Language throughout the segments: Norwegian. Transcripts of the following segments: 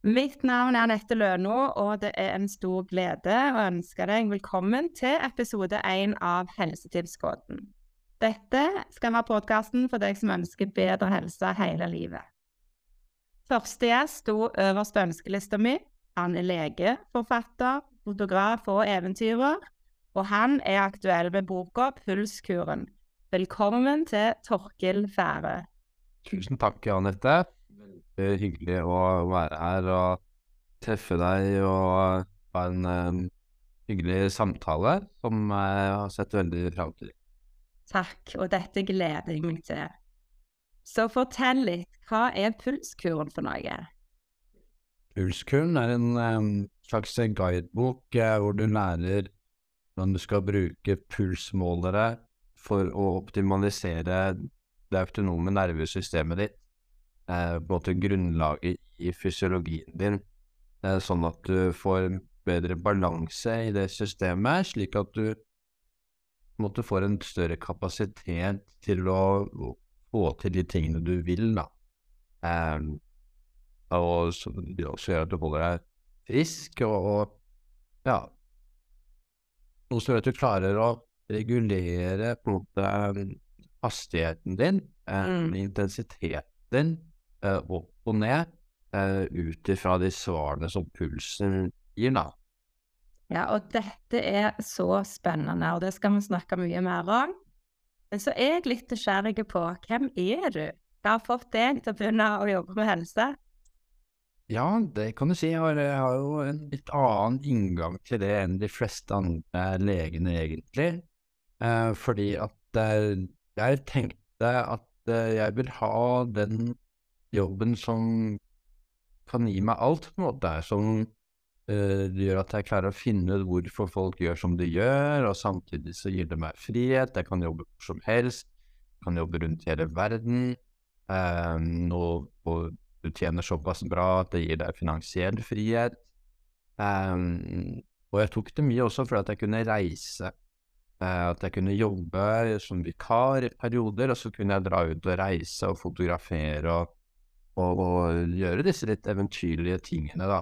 Mitt navn er Anette Løno, og det er en stor glede å ønske deg velkommen til episode én av Helsetilskudden. Dette skal være podkasten for deg som ønsker bedre helse hele livet. Første gjest sto øverst på ønskelista mi. Han er lege, forfatter, fotograf og eventyrer, og han er aktuell med boka 'Pulskuren'. Velkommen til Torkil Fære. Tusen takk, Anette hyggelig å være her og treffe deg og ha en um, hyggelig samtale som jeg har sett veldig fram til. Takk, og dette gleder jeg meg til. Så fortell litt, hva er pulskuren for noe? Pulskuren er en um, slags guidebok uh, hvor du lærer hvordan du skal bruke pulsmålere for å optimalisere det autonome nervesystemet ditt eh, på en måte grunnlaget i fysiologien din, sånn at du får bedre balanse i det systemet, slik at du måte, får en større kapasitet til å få til de tingene du vil, da. Eh, og så, det også gjør at du holder deg frisk, og, og ja Noe som gjør at du klarer å regulere på en måte hastigheten din, eh, mm. intensiteten din, opp og ned uh, ut ifra de svarene som pulsen gir, da. Ja, og dette er så spennende, og det skal vi snakke mye mer om. Men så er jeg litt nysgjerrig på hvem er du? Hva har fått deg til å begynne å jobbe med helse? Ja, det kan du si. Jeg har, jeg har jo en litt annen inngang til det enn de fleste andre legene, egentlig. Eh, fordi at eh, jeg tenkte at eh, jeg vil ha den jobben som kan gi meg alt, på en måte. Som uh, gjør at jeg klarer å finne ut hvorfor folk gjør som de gjør, og samtidig så gir det meg frihet. Jeg kan jobbe hvor som helst. Jeg kan jobbe rundt hele verden. Um, og, du tjener såpass bra at det gir deg finansiell frihet. Um, og jeg tok det mye også fordi at jeg kunne reise. Uh, at jeg kunne jobbe som vikar i perioder, og så kunne jeg dra ut og reise og fotografere og og, og gjøre disse litt eventyrlige tingene, da,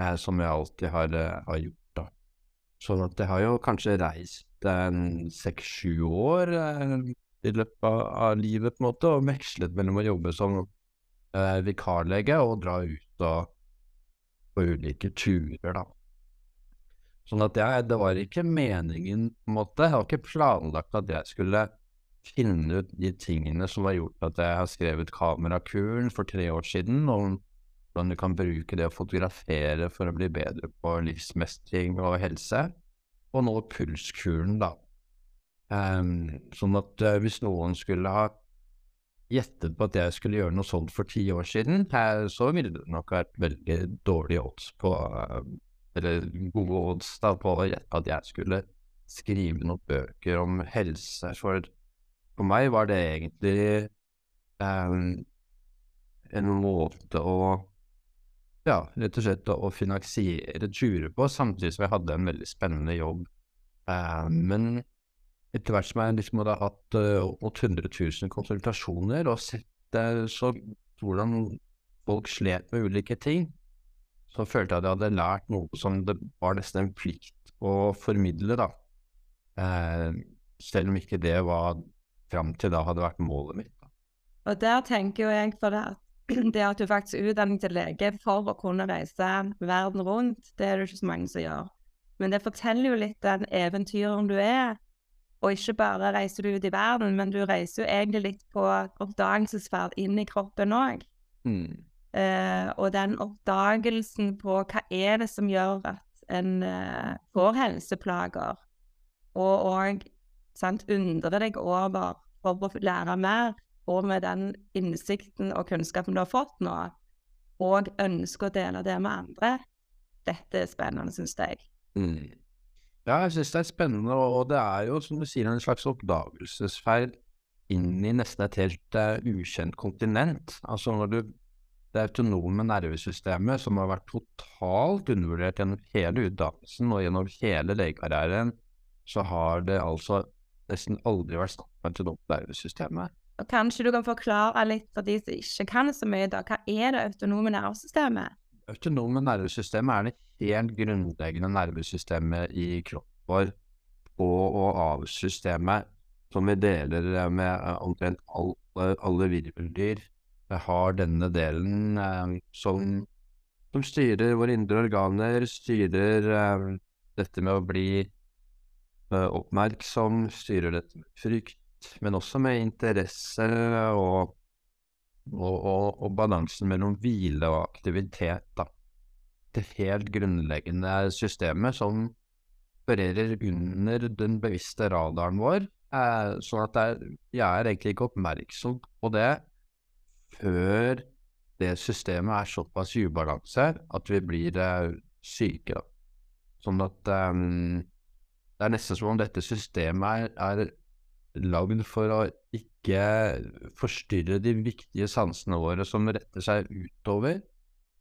eh, som jeg alltid har, eh, har, gjort, da. Sånn at jeg har jo kanskje reist seks-sju år eh, i løpet av, livet, på en måte, og vekslet mellom å jobbe som eh, vikarlege og dra ut og, på ulike turer, da. Sånn at jeg, det var ikke meningen, på en måte. Jeg har ikke planlagt at jeg skulle finne ut de tingene som har gjort at jeg har skrevet Kamerakuren for tre år siden, og hvordan du kan bruke det å fotografere for å bli bedre på livsmestring og helse, og nå Pulskuren, da. Um, sånn at uh, hvis noen skulle ha gjettet på at jeg skulle gjøre noe sånt for ti år siden, her, så ville det nok vært veldig dårlige odds på uh, Eller gode odds da, på at jeg skulle skrive noen bøker om helse. For for meg var det egentlig um, en måte å ja, rett og slett å finansiere turer på, samtidig som jeg hadde en veldig spennende jobb. Uh, men etter hvert som jeg liksom hadde hatt uh, 800 000 konsultasjoner og sett uh, så hvordan folk slet med ulike ting, så følte jeg at jeg hadde lært noe som det var nesten en plikt å formidle, da. Selv om ikke det var fram til da hadde vært målet mitt. Da. Og der tenker jo jeg på det at det at du faktisk er utdannet til lege for å kunne reise verden rundt, det er det ikke så mange som gjør. Men det forteller jo litt den eventyren du er. Og ikke bare reiser du ut i verden, men du reiser jo egentlig litt på oppdagelsesferd inn i kroppen òg. Mm. Eh, og den oppdagelsen på hva er det som gjør at en uh, får helseplager, og òg undre deg over for å lære mer, og med den innsikten og kunnskapen du har fått nå, og ønsker å dele det med andre, dette er spennende, syns jeg. Mm. Ja, jeg syns det er spennende, og det er jo, som du sier, en slags oppdagelsesferd inn i nesten et helt uh, ukjent kontinent. Altså når du det autonome nervesystemet, som har vært totalt undervurdert gjennom hele utdannelsen og gjennom hele legekarrieren, så har det altså nesten aldri vært snakk til nervesystemet. Og Kanskje du kan forklare litt for de som ikke kan så mye, da. Hva er det autonome nervesystemet? autonome nervesystemet er det helt grunnleggende nervesystemet i kroppen vår, på- og av-systemet, som vi deler med eh, omtrent alle, alle virveldyr. Det har denne delen eh, som, som styrer våre indre organer, styrer eh, dette med å bli eh, oppmerksom, styrer dette med frykt, men også med interesse og og, og, og balansen mellom hvile og aktivitet, da. Det helt grunnleggende systemet som opererer under den bevisste radaren vår, eh, sånn at er, jeg er egentlig ikke oppmerksom på det før det systemet er såpass i ubalanse at vi blir eh, syke. Sånn at eh, det er nesten som om dette systemet er, er lagd for å ikke forstyrre de viktige sansene våre som retter seg utover,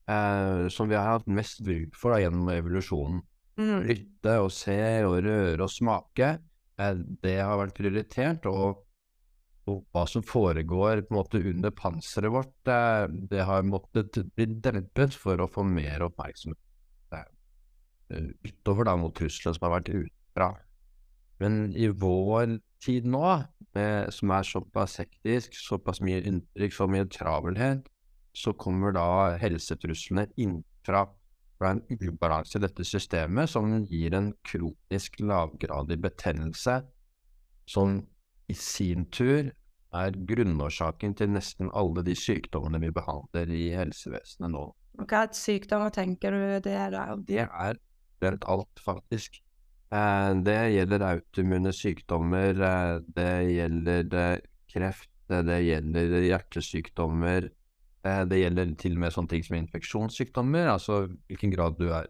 eh, som vi har hatt mest bruk for da, gjennom evolusjonen. Mm. Lytte og se og røre og smake, eh, det har vært prioritert. Og, og hva som foregår på en måte under panseret vårt, eh, det har måttet bli dempet for å få mer oppmerksomhet. Eh, utover da mot truslene som har vært utfra. Men i vår tid nå, med, som er såpass hektisk, såpass mye inntrykk, så mye travelhet, så kommer da helsetruslene innenfra. Er en ubalanse i dette systemet som gir en kronisk lavgradig betennelse, som i sin tur er grunnårsaken til nesten alle de sykdommene vi behandler i helsevesenet nå. Hva sykdommer tenker du det er da? Det er rent alt, faktisk. Eh, det gjelder autoimmune sykdommer, eh, det gjelder eh, kreft, det gjelder hjertesykdommer, det gjelder til og med sånne ting som infeksjonssykdommer, altså hvilken grad du er,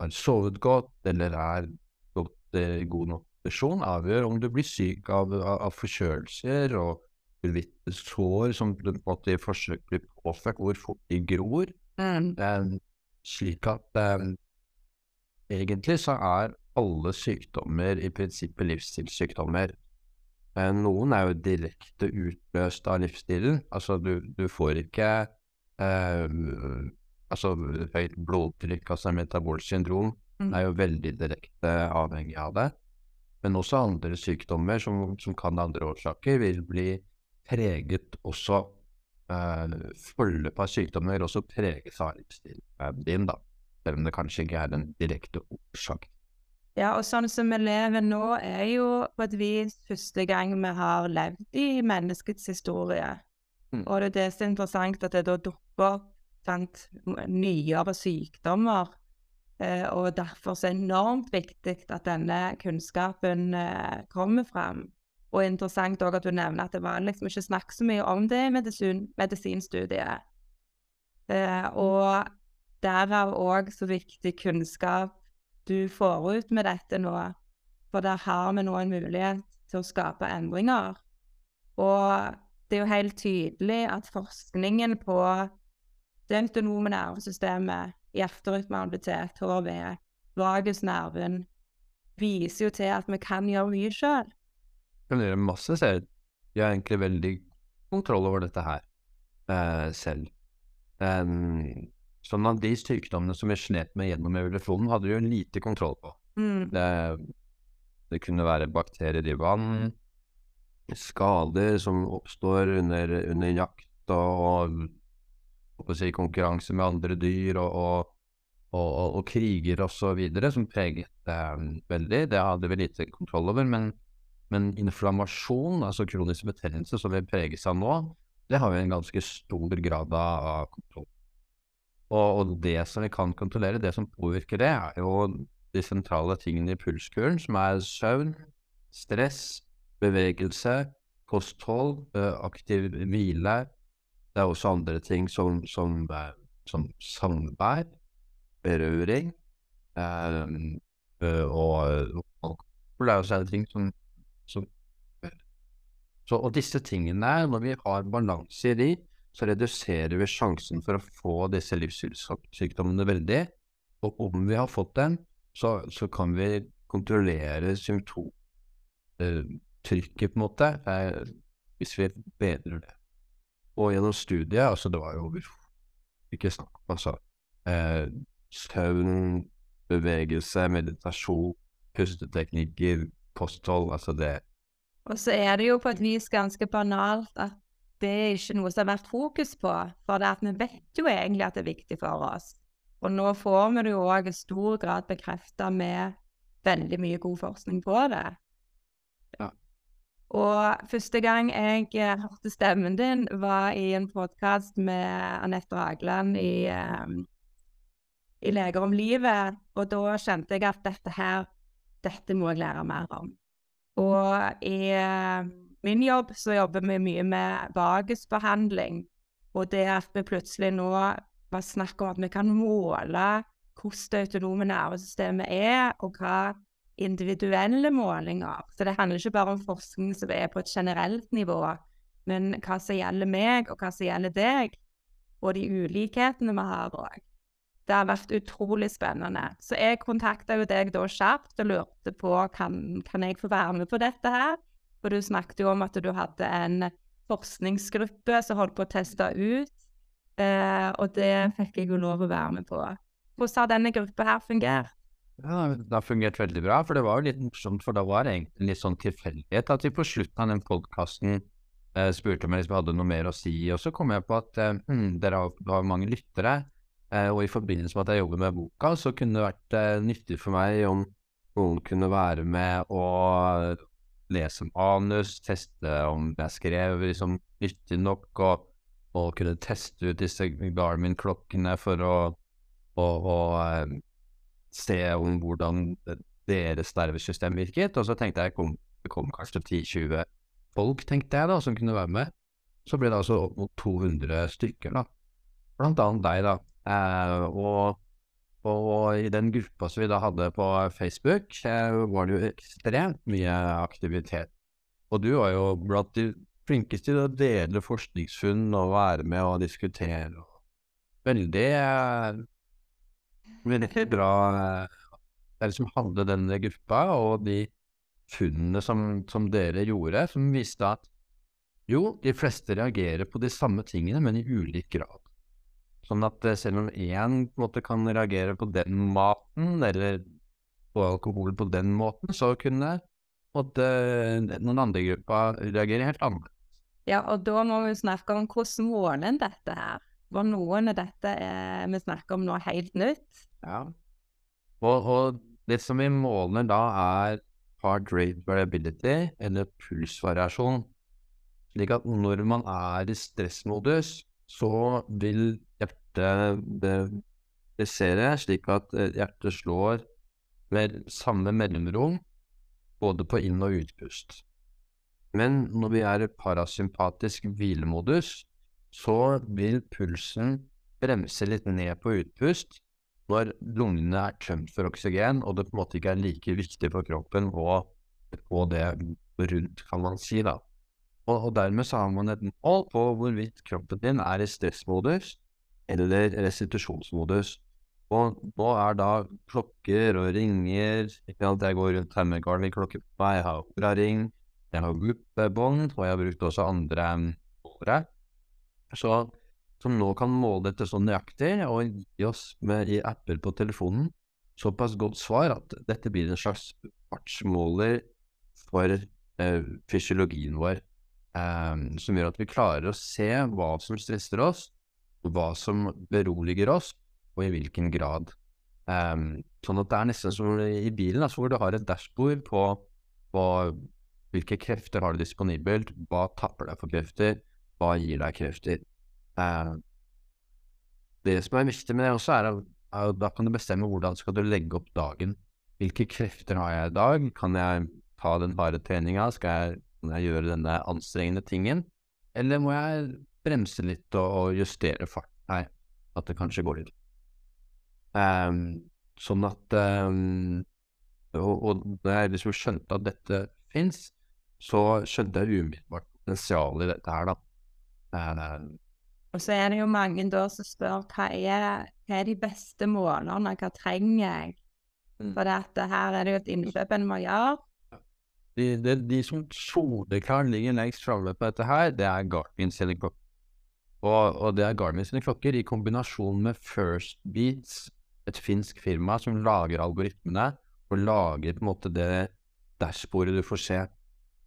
har sovet godt eller er godt, god nok person, avgjør om du blir syk av, av, av forkjølelser og hvite sår som på en forsøk blir påført, hvor fort de gror. Mm. Um, slik at um, egentlig så er alle sykdommer i prinsippet livsstilssykdommer. Noen er jo direkte utløst av livsstilen. Altså, du, du får ikke eh, Altså, høyt blodtrykk, altså metabolsk syndrom, Mm. er jo veldig direkte avhengig av det. Men også andre sykdommer som, som kan andre årsaker, vil bli preget også eh, Forløpet av sykdommer også preges av livsstilen din, da. Selv om det kanskje ikke er den direkte årsak. Ja, og sånn som vi lever nå, er jo på et vis første gang vi har levd i menneskets historie. Mm. Og det er det som er interessant, at det da dukker opp sant, nyere sykdommer. Eh, og derfor så er det enormt viktig at denne kunnskapen eh, kommer fram. Og interessant også at du nevner at det var liksom ikke snakk så mye om det i medisin, medisinstudiet. Eh, og derav òg så viktig kunnskap du får ut med dette nå. For der har vi nå en mulighet til å skape endringer. Og det er jo helt tydelig at forskningen på det autonome nervesystemet, hjerterytmeabilitet, HRV, vagusnerven, viser jo til at vi kan gjøre mye sjøl. Kan gjøre masse selv. Vi har egentlig veldig kontroll over dette her eh, selv. Um, sånn at de sykdommene som vi slet med gjennom evolusjonen, hadde vi jo lite kontroll på. Mm. Det, det kunne være bakterier i vann, skader som oppstår under, under jakt og, og si, konkurranse med andre dyr og, og, og, og, og kriger osv. som preget eh, veldig. Det hadde vi lite kontroll over. Men, men inflammasjon, altså kronisk betennelse, som vi preges av nå, det har vi en ganske stor grad av kontroll. Og, og det som vi kan kontrollere, det som påvirker det, er jo de sentrale tingene i pulskuren, som er søvn, stress, bevegelse, kosthold, aktiv hvile. Det er også andre ting som, som, som samvær, berøring eh, og, og Det er også ting som, som så, Og disse tingene, når vi har balanse i de, så reduserer vi sjansen for å få disse livssykdommene veldig. Og om vi har fått den, så, så kan vi kontrollere symptomtrykket, på en måte, eh, hvis vi bedrer det. Og gjennom studiet, altså det var jo ikke snakk om altså eh, søvn, bevegelse, meditasjon, pusteteknikker, posthold, altså det Og så er det jo på et vis ganske banalt at det er ikke noe som har vært fokus på. For det at vi vet jo egentlig at det er viktig for oss. Og nå får vi det jo òg i stor grad bekrefta med veldig mye god forskning på det. Ja. Og første gang jeg eh, hørte stemmen din, var i en podkast med Anette Ragland i, um, i Leger om livet. Og da kjente jeg at dette her, dette må jeg lære mer om. Og i uh, min jobb så jobber vi mye med vagusbehandling. Og det at vi plutselig nå var snakk om at vi kan måle hvordan det autonome nervesystemet er, og hva individuelle målinger. Så det handler ikke bare om forskning som er på et generelt nivå, men hva som gjelder meg, og hva som gjelder deg, og de ulikhetene vi har òg. Det har vært utrolig spennende. Så jeg kontakta jo deg da kjapt og lurte på kan, kan jeg få være med på dette her. For du snakket jo om at du hadde en forskningsgruppe som holdt på å teste ut. Eh, og det fikk jeg jo lov å være med på. Hvordan har denne gruppa her fungert? Ja, Det har fungert veldig bra, for det var jo litt morsomt, for det var egentlig litt sånn tilfeldighet at vi på slutten av den podkasten eh, spurte om jeg hadde noe mer å si, og så kom jeg på at eh, hm, dere har, har, mange lyttere, eh, og i forbindelse med at jeg jobber med boka, så kunne det vært eh, nyttig for meg om noen kunne være med og lese manus, teste om jeg skrev liksom nyttig nok, og, og kunne teste ut disse Garmin-klokkene for å, å, å eh, se om hvordan deres nervesystem virket. Og så tenkte jeg kom, det kom kanskje 10-20 folk, tenkte jeg da, som kunne være med. Så ble det altså opp mot 200 stykker, da. Blant annet deg, da. Eh, og, og, i den gruppa som vi da hadde på Facebook, eh, var det jo ekstremt mye aktivitet. Og du var jo blant de flinkeste til å dele forskningsfunn og være med og diskutere. Veldig eh, veldig bra Det er liksom hadde denne gruppa, og de funnene som, som, dere gjorde, som viste at jo, de fleste reagerer på de samme tingene, men i ulik grad. Sånn at eh, selv om én en måte kan reagere på den maten, eller på alkohol på den måten, så kunne måtte, noen andre grupper reagere helt annerledes. Ja, og da må vi snakke om hvordan måler dette her? Var noen av dette er, vi snakker om noe helt nytt? Ja. Og, og det som vi måler da, er heart rate variability, eller pulsvariasjon. Slik at når man er i stressmodus, så vil hjertet presere slik at eh, hjertet slår med samme mellomrom både på inn- og utpust. Men når vi er i parasympatisk hvilemodus, så vil pulsen bremse litt ned på utpust, når lungene er tømt for oksygen, og det på en måte ikke er like viktig for kroppen å få det rundt, kan man si, da. Og, og dermed så har man et mål på hvorvidt kroppen din er i stressmodus eller restitusjonsmodus. Og nå er da klokker og ringer ikke sant, Jeg går rundt her med Garmin-klokke på meg, jeg har operaring, jeg har gruppebånd, og jeg har brukt også andre året. Så som nå kan måle dette så nøyaktig og gi oss med, i apper på telefonen såpass godt svar at dette blir en slags fartsmåler for eh, fysiologien vår, eh, som gjør at vi klarer å se hva som stresser oss, hva som beroliger oss, og i hvilken grad. Um, sånn at det er nesten som i bilen, altså, hvor du har et dashbord på, på hvilke krefter har du disponibelt, hva tapper deg for krefter, hva gir deg krefter. Uh, det som er viktig med det også, er at da kan du bestemme hvordan skal du legge opp dagen. Hvilke krefter har jeg i dag? Kan jeg ta den harde treninga? Skal jeg, kan jeg gjøre denne anstrengende tingen? Eller må jeg bremse litt og, og justere fart? Nei, at det kanskje går litt. Um, sånn at um, og, og når jeg liksom skjønte at dette fins, så skjønte jeg umiddelbart potensialet i dette her, da. Uh, og så er det jo mange da som spør hva er, hva er de beste månedene, hva trenger jeg? Mm. For dette, her er det jo et innkjøp en må gjøre. De, de, de som soleklart ligger lengst framme på dette her, det er Garmin sine klokker. Og, og det er Garmin sine klokker, i kombinasjon med First Beats, et finsk firma som lager algoritmene, og lager på en måte det dashbordet du får se.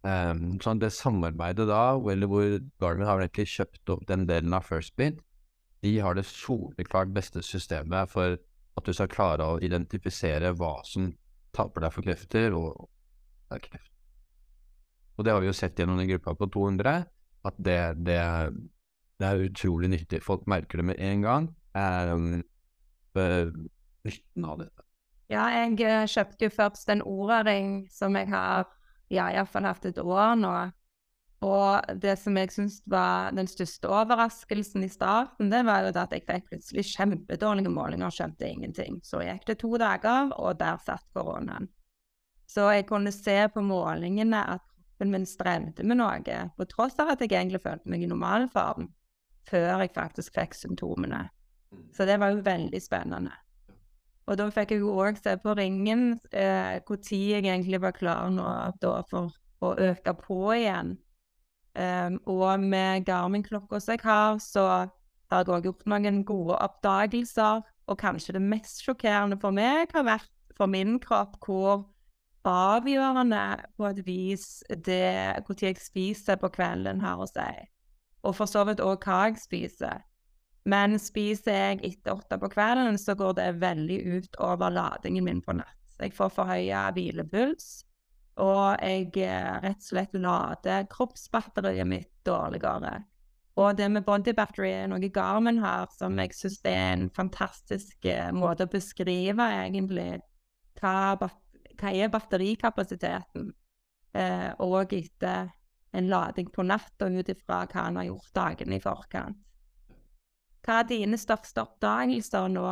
Um, sånn det samarbeidet da, eller hvor Garmin har egentlig kjøpt opp den delen av First Beat, de har det soleklart beste systemet for at du skal klare å identifisere hva som taper deg for krefter, og er kreft. Og det har vi jo sett gjennom den gruppa på 200, at det, det, det er utrolig nyttig. Folk merker det med en gang. Um, nytten av dette. Ja, jeg eh, kjøpte jo først en Oraring som jeg har ja, iallfall hatt et år nå. Og det som jeg syns var den største overraskelsen i starten, det var jo at jeg fikk plutselig kjempedårlige målinger og skjønte ingenting. Så gikk det to dager, og der satt koronaen. Så jeg kunne se på målingene at min strevde med noe, på tross av at jeg egentlig følte meg i normalform, før jeg faktisk fikk symptomene. Mm. Så det var jo veldig spennende. Og da fikk jeg jo òg se på ringen eh, jeg egentlig var klar nå da, for å øke på igjen. Um, og med Garmin-klokka som jeg har, så har jeg òg gjort noen gode oppdagelser. Og kanskje det mest sjokkerende for meg har vært for min kropp hvor avgjørende på et vis det når jeg spiser på kvelden, har å si. Og for så vidt òg hva jeg spiser. Men spiser jeg etter åtte på kvelden, så går det veldig ut over ladingen min på natt. Jeg får forhøya hvilepuls, og jeg eh, rett og slett lader kroppsbatteriet mitt dårligere. Og det med body battery er noe Garmin har som jeg syns er en fantastisk eh, måte å beskrive egentlig hva hva er batterikapasiteten, eh, og etter en lading på natta, ut ifra hva han har gjort dagene i forkant. Hva er dine største oppdagelser nå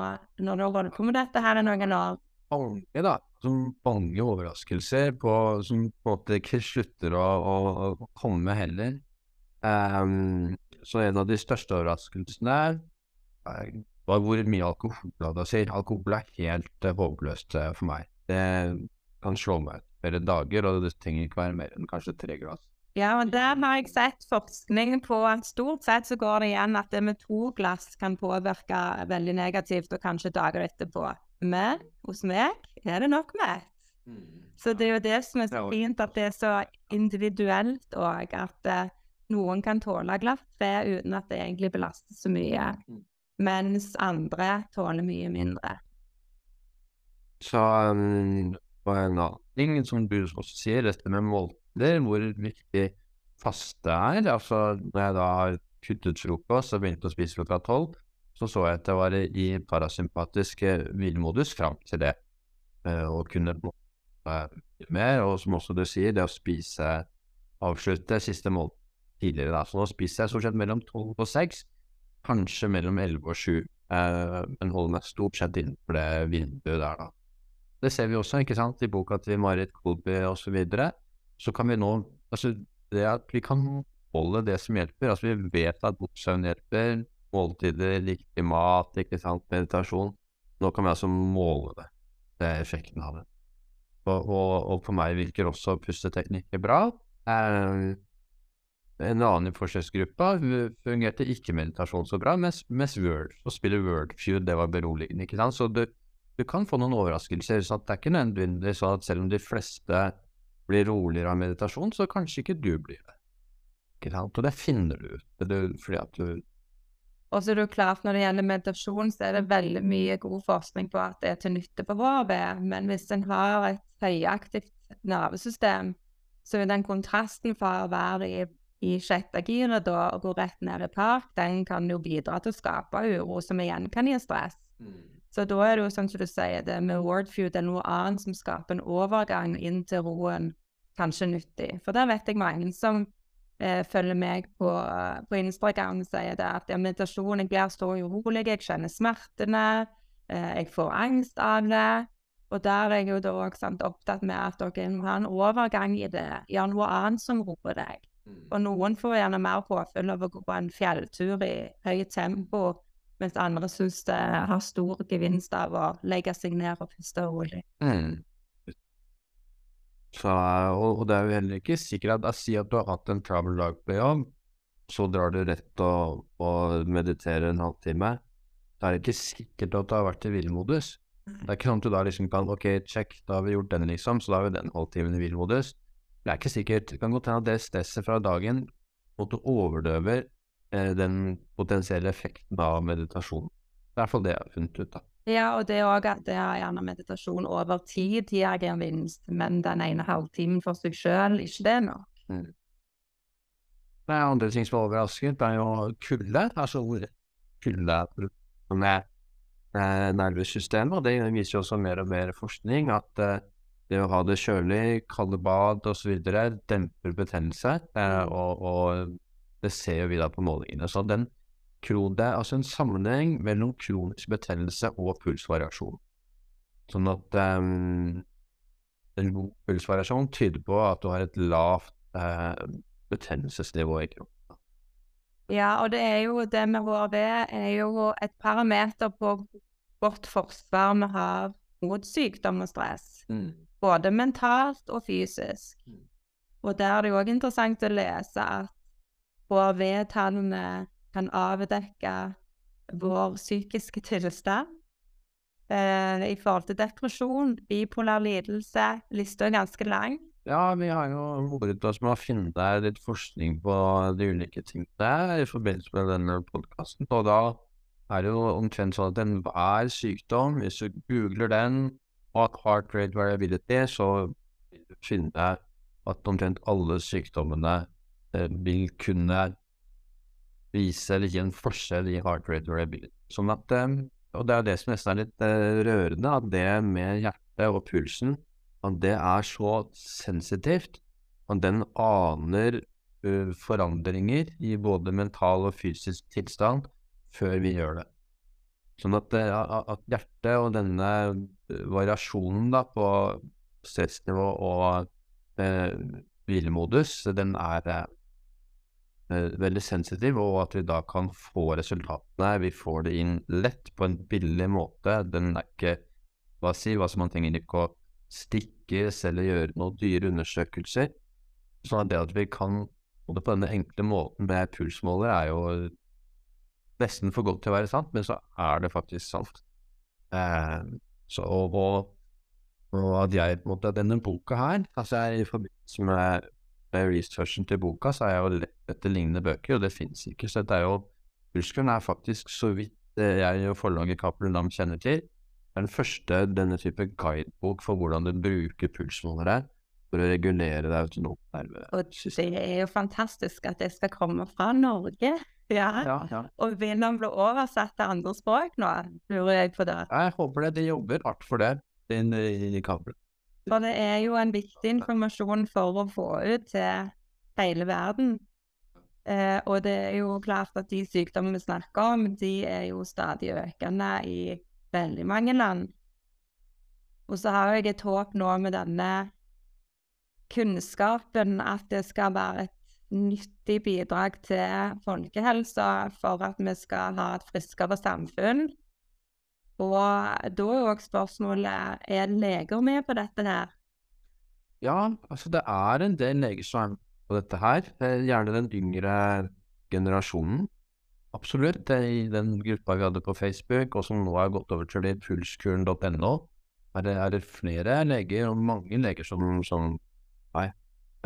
når du har holdt på med dette her i noen år? Mange, da. Som mange overraskelser på, som på en måte ikke slutter å, å, å komme heller. Um, så en av de største overraskelsene var hvor mye alkohol hadde å. Alkohol er helt uh, håpløst uh, for meg. Det kan slå meg ut flere dager, og det trenger ikke være mer enn kanskje tre glass. Ja, og der har jeg sett forskning på at stort sett så går det igjen at det med to glass kan påvirke veldig negativt, og kanskje dager etterpå. Men hos meg er det nok med. Mm. Så det er jo det som er så fint, at det er så individuelt òg. At uh, noen kan tåle glass tre uten at det egentlig belaster så mye. Mm. Mens andre tåler mye mindre. Så um, og en annen ting som du også sier, dette med måltider, hvor viktig faste er. Altså, når jeg da har kuttet frokost og begynte å spise klokka tolv, så så jeg at jeg var i parasympatisk hvilemodus fram til det. Uh, og kunne uh, mer, og som også du sier, det å spise avslutte siste mål tidligere. da. Så nå spiser jeg stort sett mellom tolv og seks, kanskje mellom elleve og sju. Uh, men holder meg stort sett innenfor det vinduet der, da. Det ser vi også, ikke sant, i boka til Marit Kolby osv. Så, videre. så kan vi nå Altså, det at vi kan holde det som hjelper. Altså, vi vet at boksøvn hjelper. Måltider, riktig mat, ikke sant, meditasjon. Nå kan vi altså måle det. Det er effekten av det. Og, og, og for meg virker også pusteteknikker bra. Eh, en annen i forsøksgruppa fungerte ikke meditasjon så bra, mens, mens Word, å spille Wordfeud, det var beroligende. ikke sant? Så det, du kan få noen overraskelser. så Det er ikke nødvendigvis sånn at selv om de fleste blir roligere av meditasjon, så kanskje ikke du blir det. Ikke sant? Og det finner du ut fordi at du og så er det klart Når det gjelder meditasjon, så er det veldig mye god forskning på at det er til nytte for HRV. Men hvis en har et høyaktivt nervesystem, så er den kontrasten fra å være i, i sjette giret og gå rett ned i park, den kan jo bidra til å skape uro, som igjen kan gi stress. Mm. Så da er det jo sånn som du sier, det med Wordfeud er noe annet som skaper en overgang inn til roen, kanskje nyttig. For der vet jeg mange som eh, følger meg på, på Instagram og sier det at ja, meditasjon, jeg blir så urolig, jeg kjenner smertene, eh, jeg får angst av det. Og der er jeg jo da også opptatt med at dere må ha en overgang i det, Gjør noe annet som roer deg. Mm. Og noen får gjerne mer påfyll av å gå på en fjelltur i høyt tempo mens andre syns det har stor gevinst av å legge seg ned og puste rolig. Mm. Så, og, og, det er jo heller ikke sikkert at jeg sier at du har hatt en travel dag på jobb, så drar du rett og, og mediterer en halvtime, da er det ikke sikkert at du har vært i hvilemodus. Det er ikke sånn at du da liksom kan Ok, check, da har vi gjort den, liksom, så da har vi den halvtimen i hvilemodus. Det er ikke sikkert. Det kan godt hende at det stresset fra dagen måtte overdøver eh, den potensielle effekten av meditasjon. Det er i hvert fall det jeg har funnet ut, da. Ja, og det òg at det er gjerne meditasjon over tid gir gevinst, men den ene halvtimen for seg sjøl, ikke det nok. Det er andre ting som er overrasket, det er jo kulde. Altså hvor kulde er med eh, nervesystemet. Og det viser jo også mer og mer forskning at eh, det å ha det kjølig, kalde bad osv. demper betennelse. Eh, og, og det ser jo vi da på målingene. Så den kron, det er altså en sammenheng mellom kronisk betennelse og pulsvariasjon. Sånn at um, en god pulsvariasjon tyder på at du har et lavt uh, betennelsesnivå i kroppen. Ja, og det er jo det med HRV er jo et parameter på vårt forsvar vi har mot sykdom og stress. Både mentalt og fysisk. Mm. Og der er det jo òg interessant å lese at HRV-tallene kan avdekke vår psykiske tilstand. Eh, I forhold til depresjon, bipolar lidelse, lista er ganske lang. Ja, vi har jo vært oss med å finne litt forskning på de ulike tingene i forbindelse med denne podkasten. Og da er det jo omtrent sånn at enhver sykdom, hvis du googler den, og heart rate variability, så vil du finne at omtrent alle sykdommene eh, vil kunne vise eller gi en forskjell i heart rate variability. Sånn at, eh, og det er det som nesten er litt eh, rørende, at det med hjertet og pulsen at det er så sensitivt og den aner uh, forandringer i både mental og fysisk tilstand før vi gjør det. Sånn at, at hjertet og denne variasjonen da, på stressnivå og hvilemodus, den er veldig sensitiv, og at vi da kan få resultatene. Vi får det inn lett på en billig måte. Den er ikke Hva si, hva som man trenger ikke å stikkes eller gjøre noen dyre undersøkelser. Sånn at det at vi kan både på denne enkle måten med pulsmåler, er jo nesten for godt til å være sant, men så er det faktisk sant. Eh, så, og, og, at jeg på en måte Denne boka her altså jeg, I forbindelse med, med researchen til boka, så er jeg jo lett etter lignende bøker, og det fins ikke. Så dette er jo Pulskuren er faktisk, så vidt jeg og forlaget Cappelen Dam kjenner til, er den første denne type guidebok for hvordan du bruker pulsmålere for å regulere det autonome nervesystem. Og det er jo fantastisk at det skal komme fra Norge. Ja. Ja, ja. Og vil den bli oversatt til andre språk nå, lurer jeg på det. Jeg håper det. De jobber hardt for det inn i, i kabelen. For det er jo en viktig informasjon for å få ut til hele verden. Eh, og det er jo klart at de sykdommene vi snakker om, de er jo stadig økende i veldig mange land. Og så har jeg et håp nå med denne kunnskapen at det skal være et nyttig bidrag til folkehelsa for at vi skal ha et friskere samfunn. Og da er òg spørsmålet er leger med på dette her? Ja, altså det er en del leger som er med på dette her. Eh, Gjerne den yngre generasjonen. Absolutt. I den gruppa vi hadde på Facebook, og som nå har gått over til pulskuren.no, er, er det flere leger, og mange leger, som, som Nei.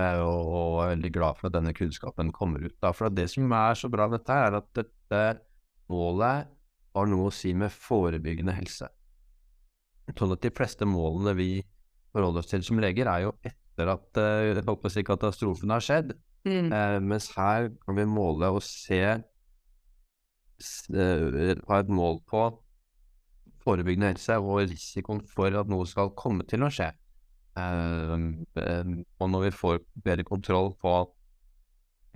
Og, og er veldig glad for at denne kunnskapen kommer ut. Da. For det som er så bra med dette, er at dette målet har noe å si med forebyggende helse. Sånn at de fleste målene vi forholder oss til som leger, er jo etter at uh, jeg håper si katastrofen har skjedd. Mm. Eh, mens her kan vi måle og se eh, ha et mål på forebyggende helse og risikoen for at noe skal komme til å skje. Eh, eh, og når vi får bedre kontroll på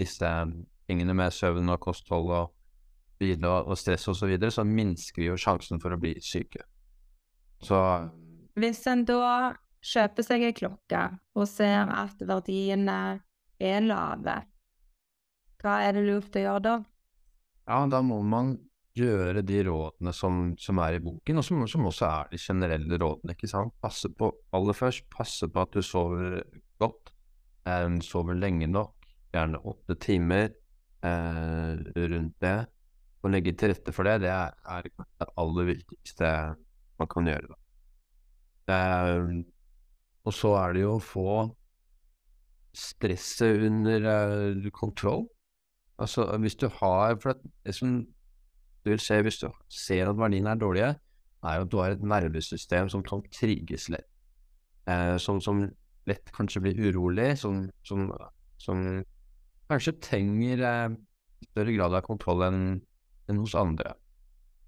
disse tingene med søvn og kosthold og hvile og, og stress osv., så, videre, så minsker vi jo sjansen for å bli syke. Så Hvis en da kjøper seg ei klokke og ser at verdiene er lave, hva er det lurt å gjøre da? ja, da må man gjøre de rådene som, som er i boken, og som, som også er de generelle rådene. ikke sant? Passe på, aller først, passe på at du sover godt, Um, sover lenge nok, gjerne åtte timer. eh, rundt det. Å legge til rette for det, det er, er det aller viktigste man kan gjøre. Eh, og så er det jo å få stresset under uh, kontroll. Altså hvis du har For det som du vil se hvis du ser at verdiene er dårlige, er at du har et nervesystem som kan trigges lett. Eh, som, som, lett kanskje blir urolig, som, som, som kanskje trenger eh, større grad av kontroll enn enn hos andre.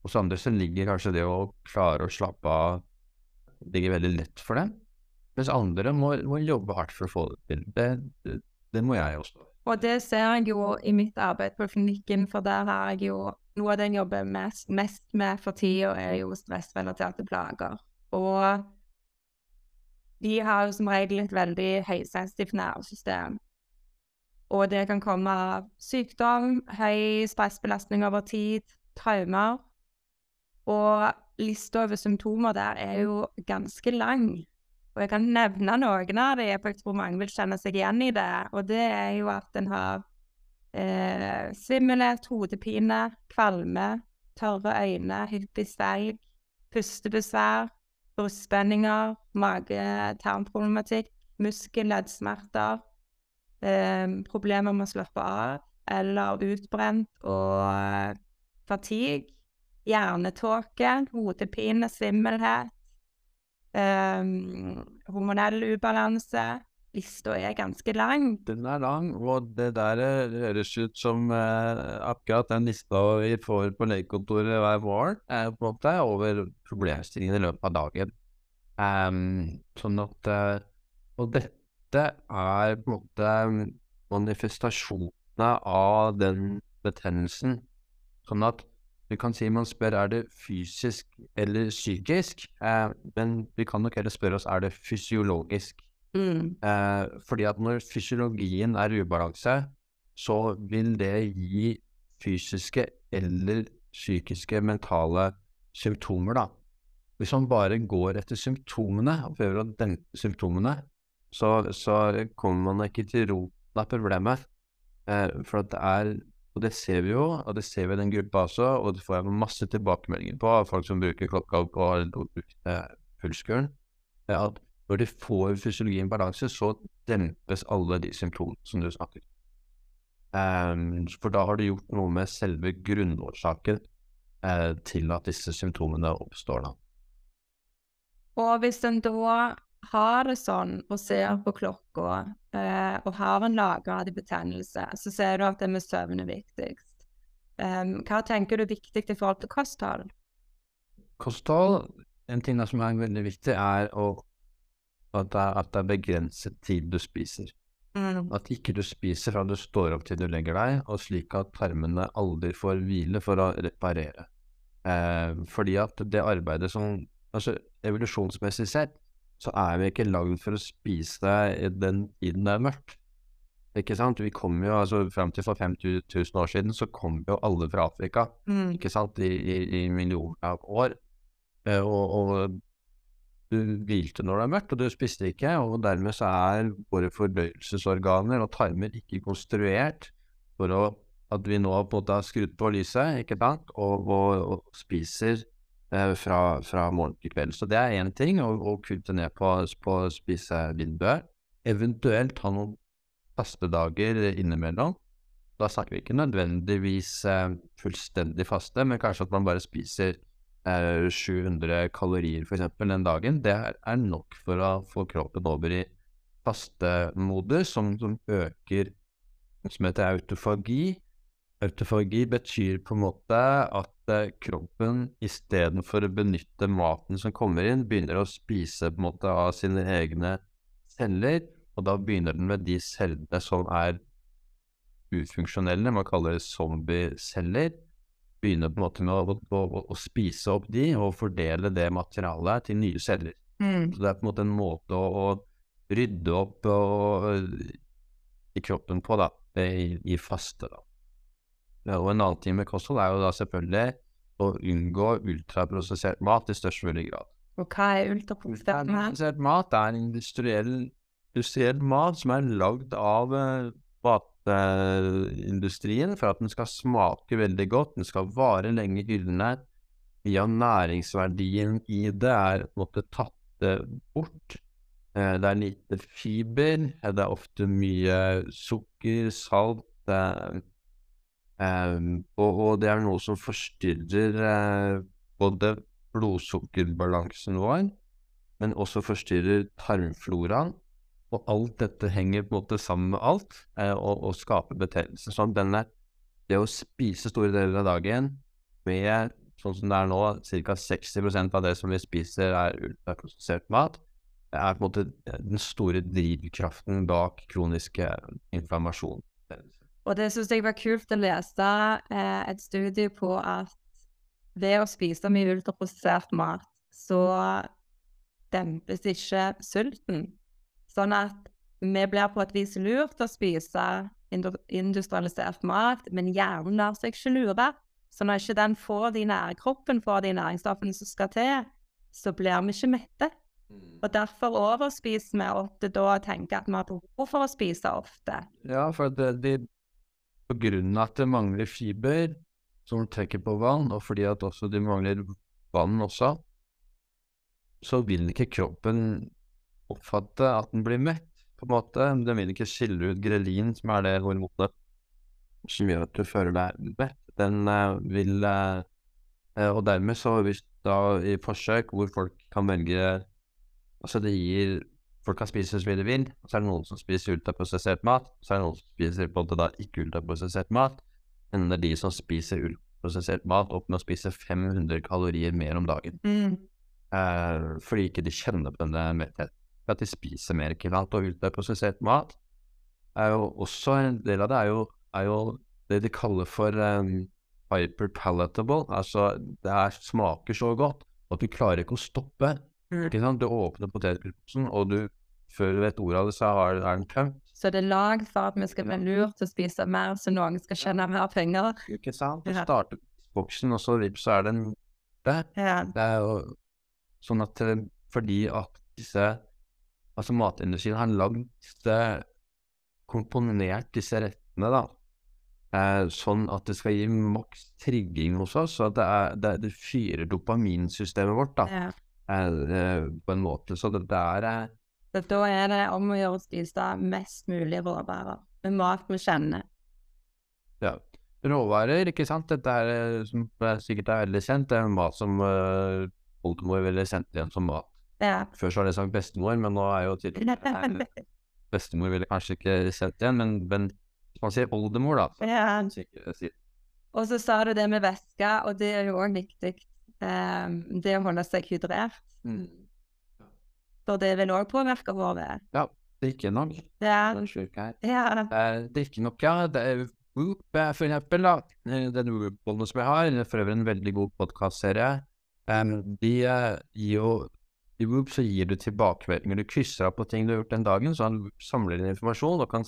Hos andre så ligger kanskje det å klare å slappe av ligger veldig lett for dem, mens andre må, må jobbe hardt for å få det til. Det, det, det må jeg også. Og det ser jeg jo i mitt arbeid på klinikken, for der har jeg jo noe av det jeg jobber mest, mest med for tida, er jo stressrelaterte plager. Og de har jo som regel et veldig høysensitivt nervesystem. Og det kan komme av sykdom, høy stressbelastning over tid, traumer. Og lista over symptomer der er jo ganske lang. Og jeg kan nevne noen av dem, for jeg tror mange vil kjenne seg igjen i det. Og det er jo at en har eh, svimmelhet, hodepine, kvalme, tørre øyne, hyppig svelg, pustebesvær, brystspenninger, mage-tarmproblematikk, muskel-leddsmerter, eh, problemer med å slappe av eller utbrent og eh, fatigue, hjernetåke, hodepine, svimmelhet, eh, hormonell ubalanse, lista er ganske lang. Den er lang, og det der eh, høres ut som eh, akkurat den lista vi får på legekontoret hver vår, er på en måte over problemstillingen i løpet av dagen. Um, sånn at uh, Og dette er på en måte manifestasjonene av den betennelsen. Sånn at vi kan si man spør er det fysisk eller psykisk, eh, men vi kan nok heller spørre oss er det fysiologisk. Mm. Eh, fordi at når fysiologien er ubalanse, så vil det gi fysiske eller psykiske, mentale symptomer, da. Hvis man bare går etter symptomene og prøver å dempe symptomene, så, så kommer man ikke til roten av problemet. Eh, for at det er Og det ser vi jo, og det ser vi i den gruppa også, og det får jeg masse tilbakemeldinger på av folk som bruker klokka på eh, pulskuren, at når de får fysiologien balanse, så dempes alle de symptomene som du snakker um, For da har du gjort noe med selve grunnårsaken uh, til at disse symptomene oppstår. da. Og hvis en da har det sånn og ser på klokka uh, og har en laggrad i betennelse, så ser du at det med søvn er viktigst. Um, hva tenker du er viktig i forhold til kosthold? Kosthold, en ting som er veldig viktig, er å at det, er, at det er begrenset tid du spiser. Mm. At ikke du spiser fra du står opp til du legger deg, og slik at tarmene aldri får hvile for å reparere. Eh, fordi at det arbeidet som Altså evolusjonsmessig sett så er vi ikke lagd for å spise det i den tiden det er mørkt. Ikke sant? Vi kom jo, altså Fram til for 5000 år siden så kom jo alle fra Afrika Mm. ikke sant? I, i, i millioner av år. Eh, og, og du hvilte når det er mørkt, og du spiste ikke, og dermed så er våre fordøyelsesorganer og tarmer ikke konstruert for å, at vi nå på en måte har skrudd på lyset, ikke sant, og, og, og spiser fra, fra, morgen til kveld. Så det er én ting, å kutte ned på, på spisevinduet. Eventuelt ha noen fastedager innimellom. Da snakker vi ikke nødvendigvis eh, fullstendig faste, men kanskje at man bare spiser 700 kalorier f.eks. den dagen, det er nok for å få kroppen over i fastemodus, som, som øker som heter autofagi. Autofagi betyr på en måte at eh, kroppen istedenfor å benytte maten som kommer inn, begynner å spise på en måte av sine egne celler, og da begynner den med de cellene som er ufunksjonelle, man kaller det zombieceller Begynner på en måte med å, å, å, å, spise opp de og fordele det materialet til nye celler. Mm. Så det er på en måte en måte å, å rydde opp og, i kroppen på, da, i, i faste. da. Og en annen ting med kosthold er jo da selvfølgelig å unngå ultraprosessert mat i størst mulig grad. Og hva er ultraprosessert mat? Ultraprosessert mat er industriell, industriell mat som er lagd av uh, matindustrien for at den skal smake veldig godt, den skal vare lenge i hyllene. Mye av næringsverdien i det er måtte tatt det bort. Eh, det er lite fiber, eh, det er ofte mye sukker, salt eh, eh, og, og det er noe som forstyrrer eh, både blodsukkerbalansen vår, men også forstyrrer tarmfloraen. Og alt dette henger på en måte sammen med alt, eh, og, og skaper betennelse. Sånn denne, det å spise store deler av dagen med sånn som det er nå, ca. 60% av det som vi spiser er ultraprosessert mat, er på en måte den store drivkraften bak kroniske inflammasjon. Og det syns jeg var kult å lese eh, et studie på at ved å spise mye ultraprosessert mat, så dempes ikke sulten. Sånn at vi blir på et vis lurt til å spise industrialisert mat, men hjernen lar seg ikke lure. Så når ikke den får de nære kroppen får de næringsstoffene som skal til, så blir vi ikke mette. Og derfor overspiser vi ofte da og tenker at vi har behov for å spise ofte. Ja, for det, de, på grunn av at det mangler fiber, som trekker på vann, og fordi at også de mangler vann også, så vil ikke kroppen oppfatte at den blir mett, på en måte. Den vil ikke skille ut grelin, som er det hormonet som gjør at du føler deg mett. Den uh, vil eh, Og dermed så hvis da i forsøk hvor folk kan velge Altså det gir Folk kan spise så mye de vil, så er det noen som spiser ultraprosessert mat, så er det noen som spiser på en da ikke ultraprosessert mat. Men det er de som spiser ultraprosessert mat, opp med å spise 500 kalorier mer om dagen. Eh, fordi ikke de kjenner på denne mettheten. At de spiser mer kilat? Og ultraprosessert mat er jo også en del av det er jo, er jo det de kaller for um, hyperpalatable. Altså det er, smaker så godt at du klarer ikke å stoppe. Ikke sant? Du åpner potetgullposen, og du før du vet ordet av det, så er, den tømt. Så det er lagd for at vi skal bli lurt til å spise mer, så noen skal tjene mer penger. Ikke sant? Du starter boksen, og så vips, så er den der. Ja. Det er jo sånn at eh, fordi at disse Altså matindustrien har lagd disse Komponert disse rettene, da. Eh, sånn at det skal gi maks trigging hos oss. Så at det, er, det, det fyrer dopaminsystemet vårt, da. Ja. Eh, på en måte. Så det der er Så da er det om å gjøre å spise mest mulig råvarer. Med mat vi kjenner. Ja. Råvarer, ikke sant. Dette er eh, som er sikkert er veldig kjent. Det er mat som uh, oldemor ville sendt igjen som mat. Ja. Før så har det sagt bestemor, men nå er jo tydeligvis Bestemor ville kanskje ikke sendt igjen, men, men man sier oldemor, da ja. Og så sa du det med væske, og det er jo òg viktig. Um, det å holde seg hydrert. mm. For det vil òg påvirke håret. Drikke nok. Ja. Ja. Eh, drikke nok, ja. Det er Whoop, eh, for eksempel, da. Eh, Den Whoop-bollen som jeg har, for øvrig en veldig god podkastserie. de uh, gir jo I Whoop så gir du tilbakemeldinger. Du krysser av på ting du har gjort den dagen, så han samler inn informasjon og kan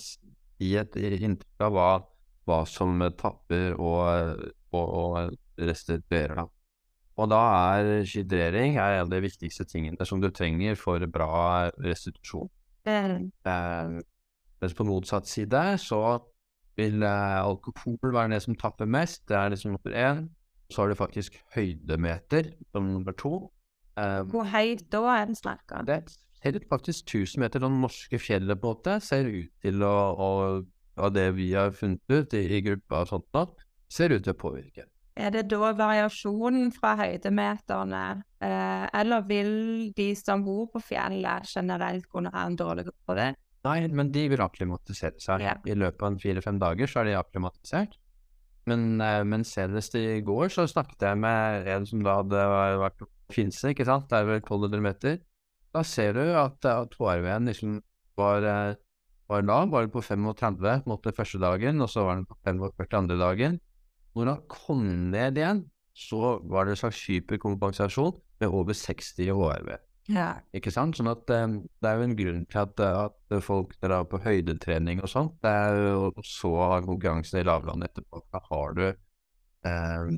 gi et inntrykk av hva, hva som eh, tapper og, og, og restituerer. Da. Og da er hydrering er en av de viktigste tingene som du trenger for bra restitusjon. Mm. Eh, mens på motsatt side så vil eh, alkohol være det som tapper mest. Det er liksom nummer én. Så har du faktisk høydemeter som nummer to. Eh, Hvor høyt da er den snakka? det ser faktisk 1000 meter sånn norske fjellet på en måte ser ut til å, å Av det vi har funnet ut i, i gruppa og sånt ser ut til å påvirke. Er det da variasjonen fra høydemeterne, eh, eller vil de som bor på fjellet generelt kunne ha en dårlig på det? Nei, men de vil akklimatisere seg. Ja. I løpet av fire-fem dager så er de akklimatisert. Men, eh, men senest i går så snakket jeg med en som da hadde vært på Finse, ikke sant, det er vel 1200 meter. Da ser du at, at HRV-en liksom var, eh, var lav, var på 35 mot den første dagen, og så var den på 45 andre dagen. Når han kom ned igjen, så var det en slags hyperkompensasjon med over 60 i HRV. Ja. Ikke sant? Sånn at um, det er jo en grunn til at, eh, at folk drar på høydetrening og sånt. Det er jo så har konkurransen i lavlandet etterpå. Da har du um,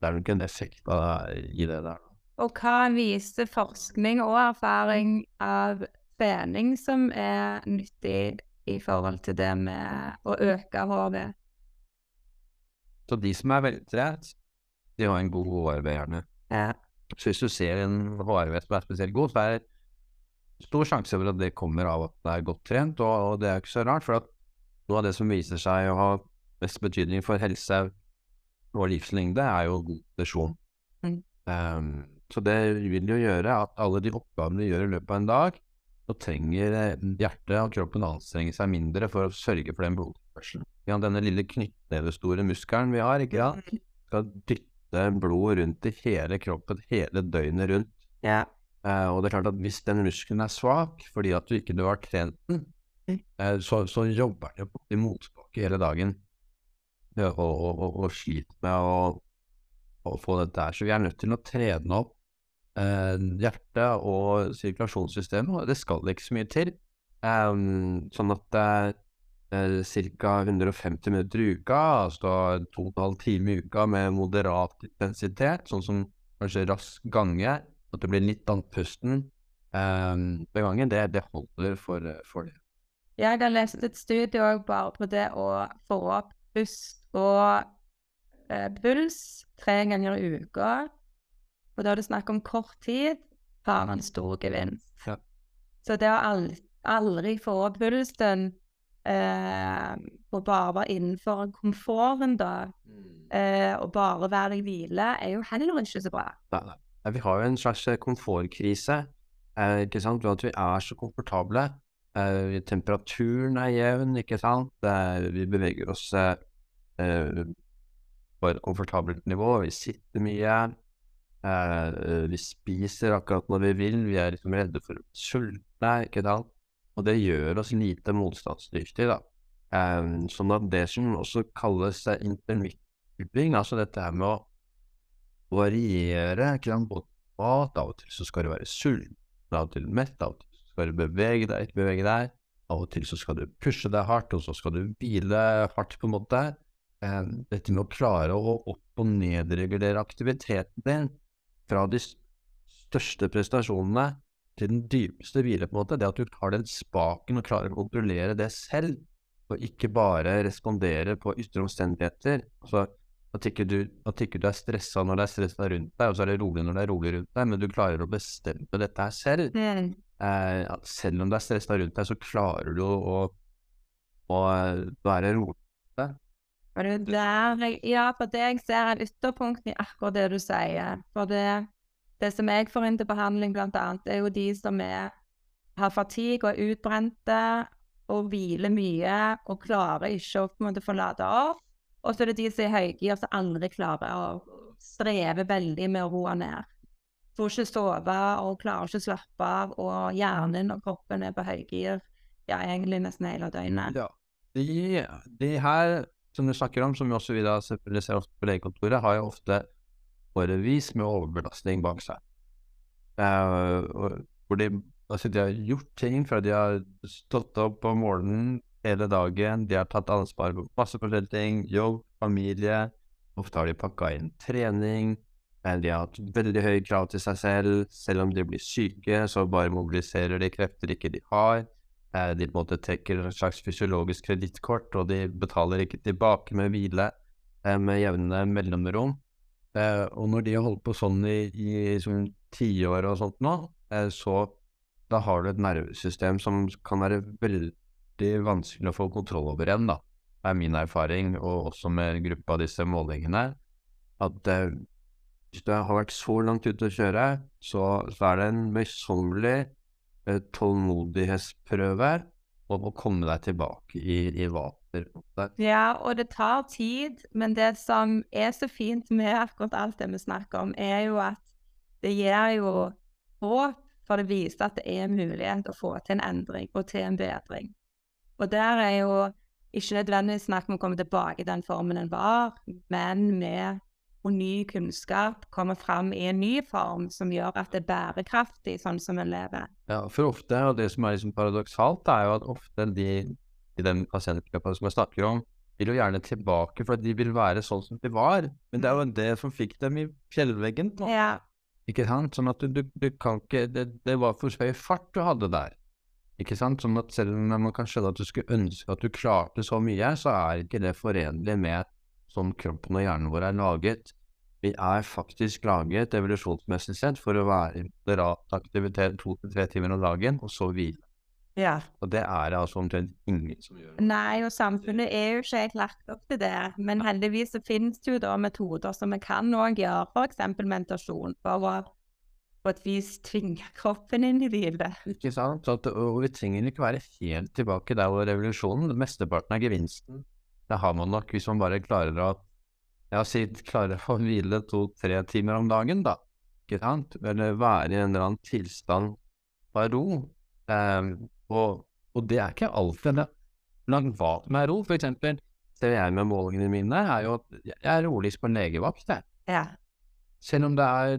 Det er ikke en effekt av, i det der. Og hva viser forskning og erfaring av trening som er nyttig i forhold til det med å øke HRV. Så de som er veltrent, de har en god HRV gjerne. Ja. Så hvis du ser en HRV som er spesielt god, så er det stor sjanse for at det kommer av at det er godt trent, og, og det er ikke så rart, for at noe av det som viser seg å ha mest betydning for helse og livslengde, er jo god kondisjon. Mm. Um, så det vil jo gjøre at alle de oppgavene du gjør i løpet av en dag, så trenger eh, hjertet og kroppen anstrenge seg mindre for å sørge for den blodtilførselen. Ja, denne lille knyttnevestore muskelen vi har, ikke sant, skal dytte blod rundt i hele kroppen hele døgnet rundt. Ja. Eh, og det er klart at hvis den muskelen er svak fordi at du ikke du har trent den, Mm. eh, så, så jobber den jo i motbakke hele dagen og, og, og, og sliter med å, å få dette her. Så vi er nødt til å trene opp eh, hjertet og sirkulasjonssystemet, og det skal ikke så mye til. Um, sånn at ca. 150 minutter i uka, altså to og en halv time i uka med moderat intensitet, sånn som kanskje rask gange, at det blir litt andpusten um, ved gangen, det, det holder for, for det. Jeg har lest et studie òg bare på det å få opp pust og eh, puls tre ganger i uka. Og da er det snakk om kort tid, har en stor gevinst. Ja. Så det å aldri, aldri få opp pulsen eh, og bare være innenfor komforten, da, eh, og bare være i hvile, er jo heller ikke så bra. Nei, Vi har jo en slags eh, komfortkrise, eh, ikke sant, ved at vi er så komfortable. Eh, temperaturen er jevn, ikke sant. Eh, vi beveger oss eh, eh, på et komfortabelt nivå. Vi sitter mye. Eh, vi spiser akkurat når vi vil. Vi er liksom redde for å sulte, ikke sant. Og det gjør oss lite motstandsdyktige, da. Um, sånn at det som også kalles eh, altså dette her med å variere ikke sant, både mat, av og til så skal du være sulten, av og til mett, av og til så skal du bevege deg, ikke bevege deg, av og til så skal du pushe deg hardt, og så skal du hvile hardt, på en måte. Um, dette med å klare å opp- og nedregulere aktiviteten din fra de største prestasjonene til den dypeste hvile, på en måte, det at du har den spaken og klarer å kontrollere det selv, og ikke bare respondere på ytre omstendigheter. Altså, at ikke, du, at ikke du er stressa når det er stressa rundt deg, og så er det rolig når det er rolig rundt deg, men du klarer å bestemme dette her selv. Mm. Eh, selv om det er stressa rundt deg, så klarer du å, å være rolig. Ja, for det jeg ser er ytterpunkt i akkurat det du sier. For det, det som jeg får inn til behandling, annet, er jo de som er, har fatigue og er utbrente og hviler mye og klarer ikke å på en måte få opp. Og så er det de som er høygir, som aldri klarer å streve veldig med å roe ned. Får ikke sove og klarer ikke å slappe av, og hjernen og kroppen er på høygir ja, egentlig nesten hele døgnet. Ja. De, de her som du snakker om, som vi også vil selvfølgelig ser ofte på legekontoret, har jo ofte årevis med overbelastning bak seg. Eh, hvor de, altså de har gjort ting fra de har stått opp om morgenen hele dagen, de har tatt ansvar for masse forskjellige ting, jobb, familie. Ofte har de pakka inn trening. De har hatt veldig høye krav til seg selv. Selv om de blir syke, så bare mobiliserer de krefter ikke de har. Eh, De på en måte trekker et slags fysiologisk kredittkort, og de betaler ikke tilbake med hvile eh, med jevne mellomrom. Eh, og når de har holdt på sånn i, i sånn tiår og sånt nå, eh, så da har du et nervesystem som kan være veldig vanskelig å få kontroll over igjen, da. Det er min erfaring, og også med gruppa av disse målingene, at eh, hvis du har vært så langt ute å kjøre, så, så er det en møysommelig eh, tålmodighetsprøve om å komme deg tilbake i, i vater. Ja, og det tar tid, men det som er så fint med akkurat alt det vi snakker om, er jo at det gir jo håp, for det viser at det er mulighet å få til en endring og til en bedring. Og der er jo ikke nødvendigvis snakk om å komme tilbake i den formen en var, men med og ny kunnskap kommer fram i en ny form som gjør at det er bærekraftig sånn som en lever. Ja, for ofte, og det som er liksom paradoksalt, er jo at ofte de i den pasientgruppa som jeg snakker om, vil jo gjerne tilbake for de vil være sånn som de var. Men det er jo det som fikk dem i fjellveggen. Nå. Ja, Ikke sant? Sånn at du, du, du kan ikke det, det var for høy fart du hadde der. Ikke sant? Sånn at selv om man kan skjønne at du skulle ønske at du klarte så mye, så er ikke det forenlig med sånn kroppen og hjernen vår er laget. Vi er faktisk laget evolusjonsmessig sett for å være i moderat aktivitet to til tre timer om dagen, og så hvile. Ja. Og det er det altså omtrent ingen som gjør. Nei, og samfunnet er jo ikke helt lagt opp til det. Men heldigvis så finnes det jo da metoder som vi kan òg gjøre, f.eks. mentasjon. for å på et vis tvinge kroppen inn i hvile. Ikke sant? Så at, og vi trenger ikke være helt tilbake der hvor revolusjonen, mesteparten av gevinsten, det har man nok hvis man bare klarer å ja, si, klarer å hvile to-tre timer om dagen, da. Ikke sant? Eller være i en eller annen tilstand av ro. Um, og, og, det er ikke alltid det. Men hva med ro, for eksempel, ser jeg med målingene mine, er jo at jeg er roligst på legevakt, jeg. Ja. Selv om det er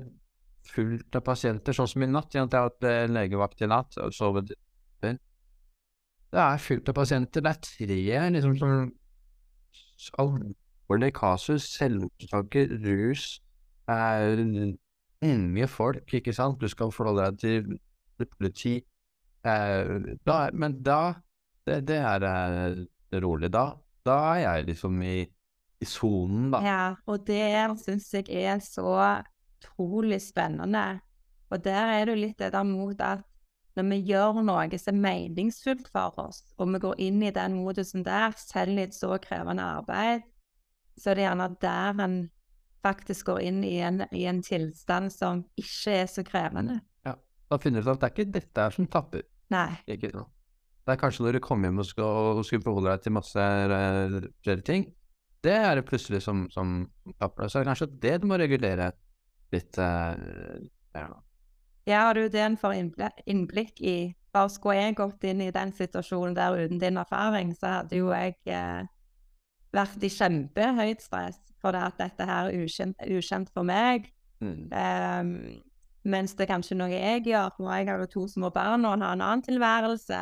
fullt av pasienter, sånn som i natt. Jeg har hatt eh, legevakt i natt og sovet Det er fullt av pasienter. Det er tre liksom sånn alvorlige kasus, selvmordstanker, rus er Mye folk, ikke sant. Du skal forholde deg til politi. Eh, da, men da det, det er eh, rolig. Da, da er jeg liksom i i sonen, da. Ja, og det syns jeg er så utrolig spennende. Og der er det jo litt det der mot at når vi gjør noe som er meningsfullt for oss, og vi går inn i den modusen der, selv i et så krevende arbeid, så er det gjerne der en faktisk går inn i en, i en tilstand som ikke er så krevende. Da finner du ut at det er ikke dette her som tapper. Nei. Ikke, det er kanskje når du kommer hjem og skal, og skal forholde deg til masse flere ting, det er det plutselig som, som tapper. Så er det kanskje det du må regulere litt uh, ja. ja, har du den for innblikk i Bare skulle jeg gått inn i den situasjonen der uten din erfaring, så hadde jo jeg eh, vært i kjempehøyt stress for det at dette her er ukjent, ukjent for meg. Mm. Um, mens det er kanskje noe jeg gjør, for jeg har jo to små barn og har en annen tilværelse.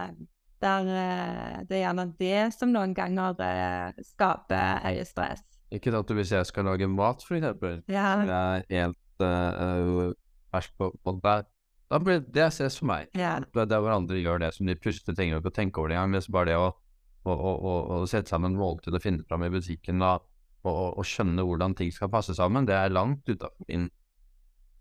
Der uh, det er gjerne det som noen ganger uh, skaper høye stress. Ikke at hvis jeg skal lage mat, for eksempel. Ja. Er helt uh, fersk på, på der. Da blir det stress for meg. Yeah. Det er hvor andre gjør det som de plutselig trenger ikke å tenke over det engang. Bare det å, å, å, å sette sammen måltid og finne fram i butikken da, og, og, skjønne hvordan ting skal passe sammen, det er langt utafor min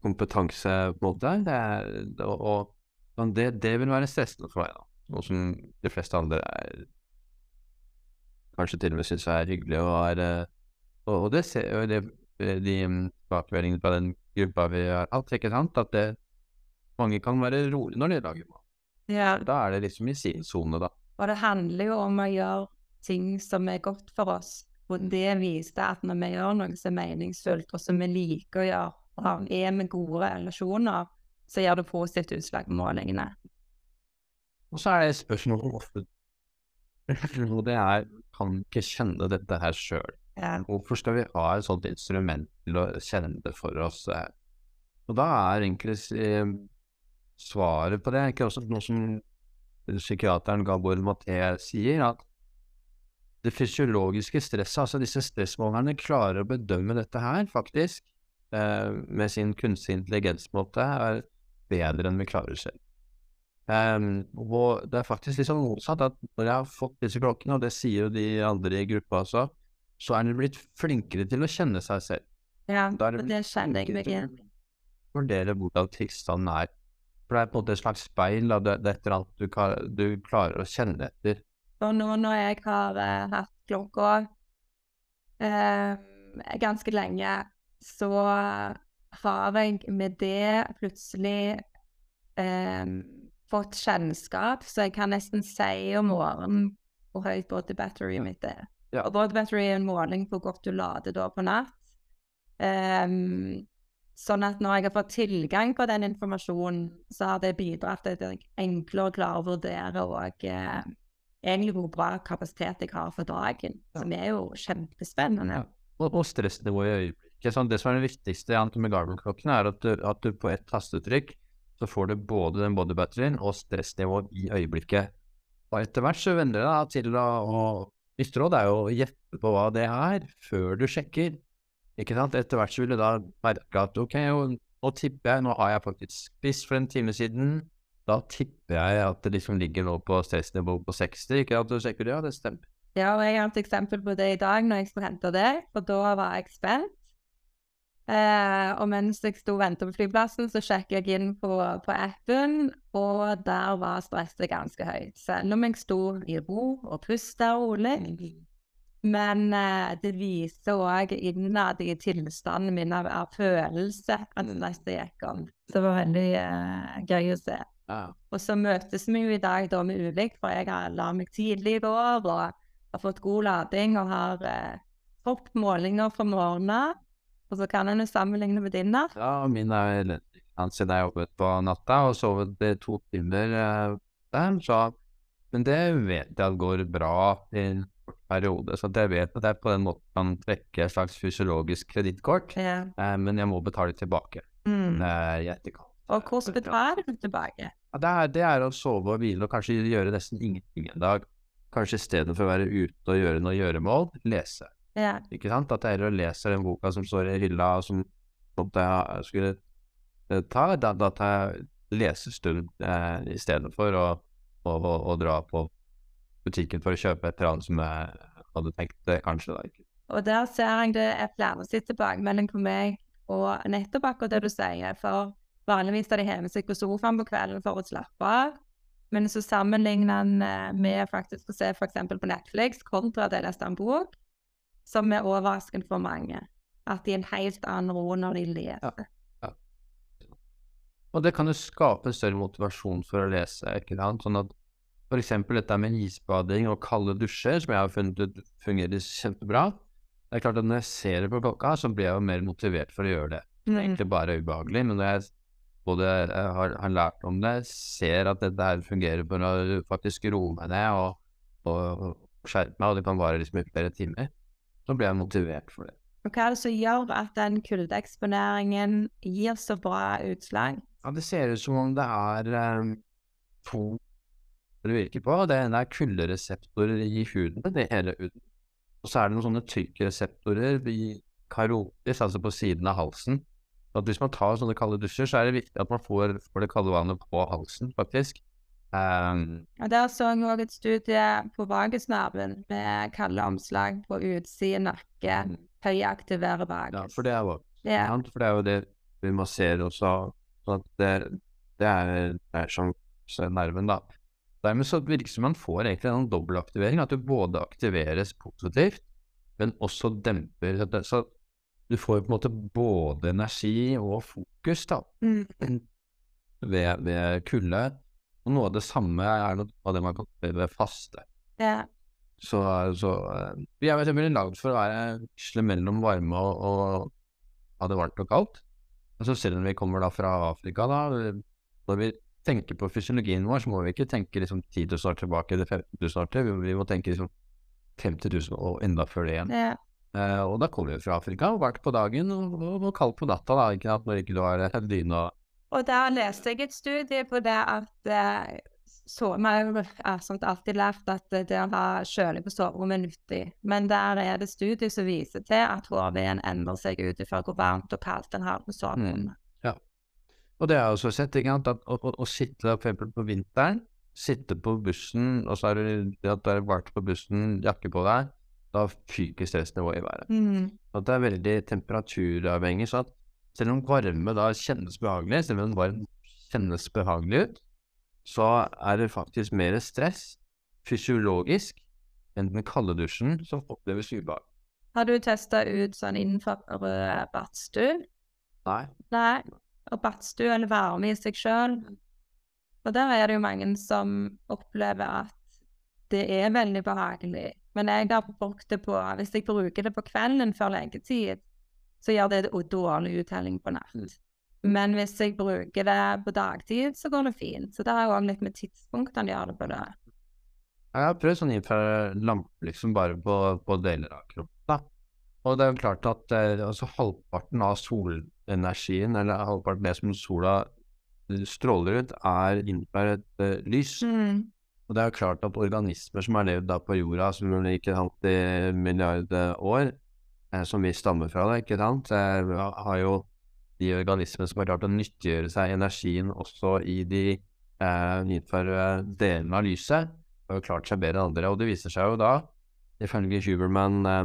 kompetanse. på en måte. Det, er, og, og det, det, vil være stressende for meg, da. Noe som de fleste andre er kanskje til og med syns er hyggelig og er Og, og det, ser, jo de tilbakemeldingene fra den gruppa vi har hatt, ikke sant, at det, mange kan være rolig når de lager mat. Ja. Da er det liksom i sin sone, da. Og det handler jo om å gjøre ting som er godt for oss. Og det viser at når vi gjør noe som er meningsfullt, og som vi liker å gjøre, og er med gode relasjoner, så gjør det positivt utslag på målingene. Og så er det spørsmålet om ofte Og det er kan ikke kjenne dette her sjøl. Ja. Hvorfor skal vi ha et sånt instrument til å kjenne det for oss? Og da er egentlig eh, svaret på det ikke også noe som psykiateren Gabor Maté sier, at det fysiologiske stresset, altså disse stressmålerne, klarer å bedømme dette her, faktisk, med sin kunstig intelligensmåte, er bedre enn vi klarer selv. Um, og det er faktisk litt sånn motsatt, at når jeg har fått disse klokkene, og det sier jo de andre i gruppa også, så er den blitt flinkere til å kjenne seg selv. Ja, det, det kjenner jeg igjen Vurdere hvordan tilstanden er. For det er på en måte et slags speil av det, det et eller annet du, kan, du, klarer å kjenne etter. Og nå når jeg har uh, hatt klokka uh, ganske lenge, så har jeg med det plutselig eh, fått kjennskap, så jeg kan nesten si om morgenen hvor høyt både batteriet mitt er. Ja. Og både battery er en måling på hvor godt du lader da på natt. Um, sånn at når jeg har fått tilgang på den informasjonen, så har det bidratt til at jeg enklere klarer å vurdere og eh, egentlig hvor bra kapasitet jeg har for dagen. Ja. Som er jo kjempespennende. Ja. Og, og stressnivået i øyeblikket. Sånn, det som er det viktigste med Garmin-klokkene, er at du, at du på ett tastetrykk så får du både den bodybatterien og stressnivået i øyeblikket. Og etter hvert så venner det deg til å, å Mitt råd er jo å gjette på hva det er, før du sjekker. Ikke sant? Etter hvert så vil du da merke at ok, nå tipper jeg, nå har jeg faktisk spist for en time siden, Da tipper jeg at det liksom ligger nå på stressnivå på 60, ikke at du sjekker det? Ja, det stemmer. Ja, og jeg har et eksempel på det i dag når jeg skulle hente det, for da var jeg spent. Eh, og mens jeg sto og ventet på flyplassen, så sjekket jeg inn på, på appen, og der var stresset ganske høyt. Selv om jeg sto i ro og pusta rolig. Men eh, det viser òg innad i tilstanden min av, av følelse at stresset gikk om. Så det var veldig eh, gøy å se. Ja. Og så møtes vi jo i dag da med ulikt, for jeg har la meg tidlig i går og har fått god lading og har eh, topp målinger fra morgenen. Og så kan en jo sammenligne med din, da. Ja, min er elendig. Siden jeg jobbet på natta og sovet i to timer eh, der, så Men det vet jeg at går bra i en kort periode, så jeg vet at jeg på den måten kan trekke et slags fysiologisk kredittkort, Ja. eh, men jeg må betale tilbake Mm. i etterkant. Og hvordan betaler du tilbake? Ja, det, er, det er å sove og hvile og kanskje gjøre nesten ingenting en dag. Kanskje i stedet for å være ute og gjøre noe gjøremål, lese. Ja. Ikke sant? At jeg heller leser den boka som står i hylla, som jeg skulle eh, ta, da, da jeg lesestund eh, i stedet for å, å, å, å dra på butikken for å kjøpe et eller annet som jeg hadde tenkt eh, kanskje da. Og der ser jeg det er flere som sitter tilbakemelding på meg, og nettopp akkurat det du sier. For vanligvis er de hjemme seg på sofaen på kvelden for å slappe av. Men så sammenligner en eh, med faktisk å se f.eks. på Netflix kontra det jeg leste en bok, som er overraskende for mange. At de er en helt annen ro når de leser. Ja. Og det kan jo skape større motivasjon for å lese, ikke sant. Sånn at for eksempel dette med isbading og kalde dusjer, som jeg har funnet ut fungerer kjempebra. Det er klart at når jeg ser det på klokka, så blir jeg jo mer motivert for å gjøre det. Det er Mm. egentlig bare ubehagelig, men når jeg både har, har lært om det, ser at dette her fungerer for å faktisk roe meg ned og, og, og skjerpe meg, og det kan vare liksom i flere timer, så blir jeg motivert for det. Og hva er det som gjør at den kuldeeksponeringen gir så bra utslag? Ja, det ser ut som om det er um, to det virker på. Det ene er kuldereseptorer i huden, det hele huden. Og så er det noen sånne trykkreseptorer i karotis, altså på siden av halsen. At hvis man tar sånne kalde dusjer, så er det viktig at man får, får det kalde vannet på halsen, faktisk. Um, Og Der så jeg òg et studie på vagusnerven med kalde omslag på utside nakke. Høyaktivere vagus. ja, for det er jo yeah. For det er jo det vi masserer også. Sånn at det, det er, det er som nerven, da. Dermed så virker det som man får egentlig en dobbeltaktivering. At du både aktiveres positivt, men også demper det. Så du får på en måte både energi og fokus da, Mm. ved, ved kulde. Og noe av det samme er noe av det man kan kalle faste. Ja. Så, så vi er veldig lagd for å være veksle mellom varme og, og ha det varmt og kaldt. Altså selv om vi kommer da fra Afrika, da, når vi tenker på fysiologien vår, så må vi ikke tenke liksom 10 000 år tilbake eller 15 000 år til, vi, må tenke liksom 50 000 og enda før det igjen. ja. Uh, og da kommer vi fra Afrika, og varmt på dagen og, og, og kaldt på natta, da, ikke at når ikke du har dyne og Og der leste jeg et studie på det at eh, så, jo ja, sånt alltid lært at det å ha kjøling på soverommet er nyttig. Men der er det studier som viser til at HV-en endrer seg ut ifra hvor varmt og kaldt en har på soverommet. Og det er også sett, ikke sant, at å, å, å sitte for eksempel på vinteren, sitte på bussen, og så er det at det er varmt på bussen, jakke på deg, da fyker stressnivået i været. Mm. At det er veldig temperaturavhengig, så at selv om varme da kjennes behagelig, selv om varm kjennes behagelig ut, så er det faktisk mer stress, fysiologisk, enn den kalde dusjen, som oppleves ubehag. Har du testa ut sånn innenfor uh, badstue? Nei. Nei. Og badstue eller varme i seg sjøl. Og der er det jo mange som opplever at det er veldig behagelig. Men jeg har brukt det på Hvis jeg bruker det på kvelden før legetid, så gjør det dårlig uttelling på natt. Men hvis jeg bruker det på dagtid, så går det fint. Så det er òg litt med tidspunktene gjør det på det. Jeg har prøvd sånn infralampe liksom bare på, på deler av kroppen. Og det er jo klart at eh, altså halvparten av solenergien, eller halvparten av det som sola eh, stråler ut, er infrarødt uh, lys. Og det er jo klart at organismer som har levd da på jorda som ikke sant, i milliarder år, eh, som vi stammer fra, da, ikke sant, eh, har jo de organismene som har klart å nyttiggjøre seg energien også i de eh, innenfor eh, delene av lyset har jo klart seg bedre enn andre. Og det viser seg jo da, ifølge Huberman, eh,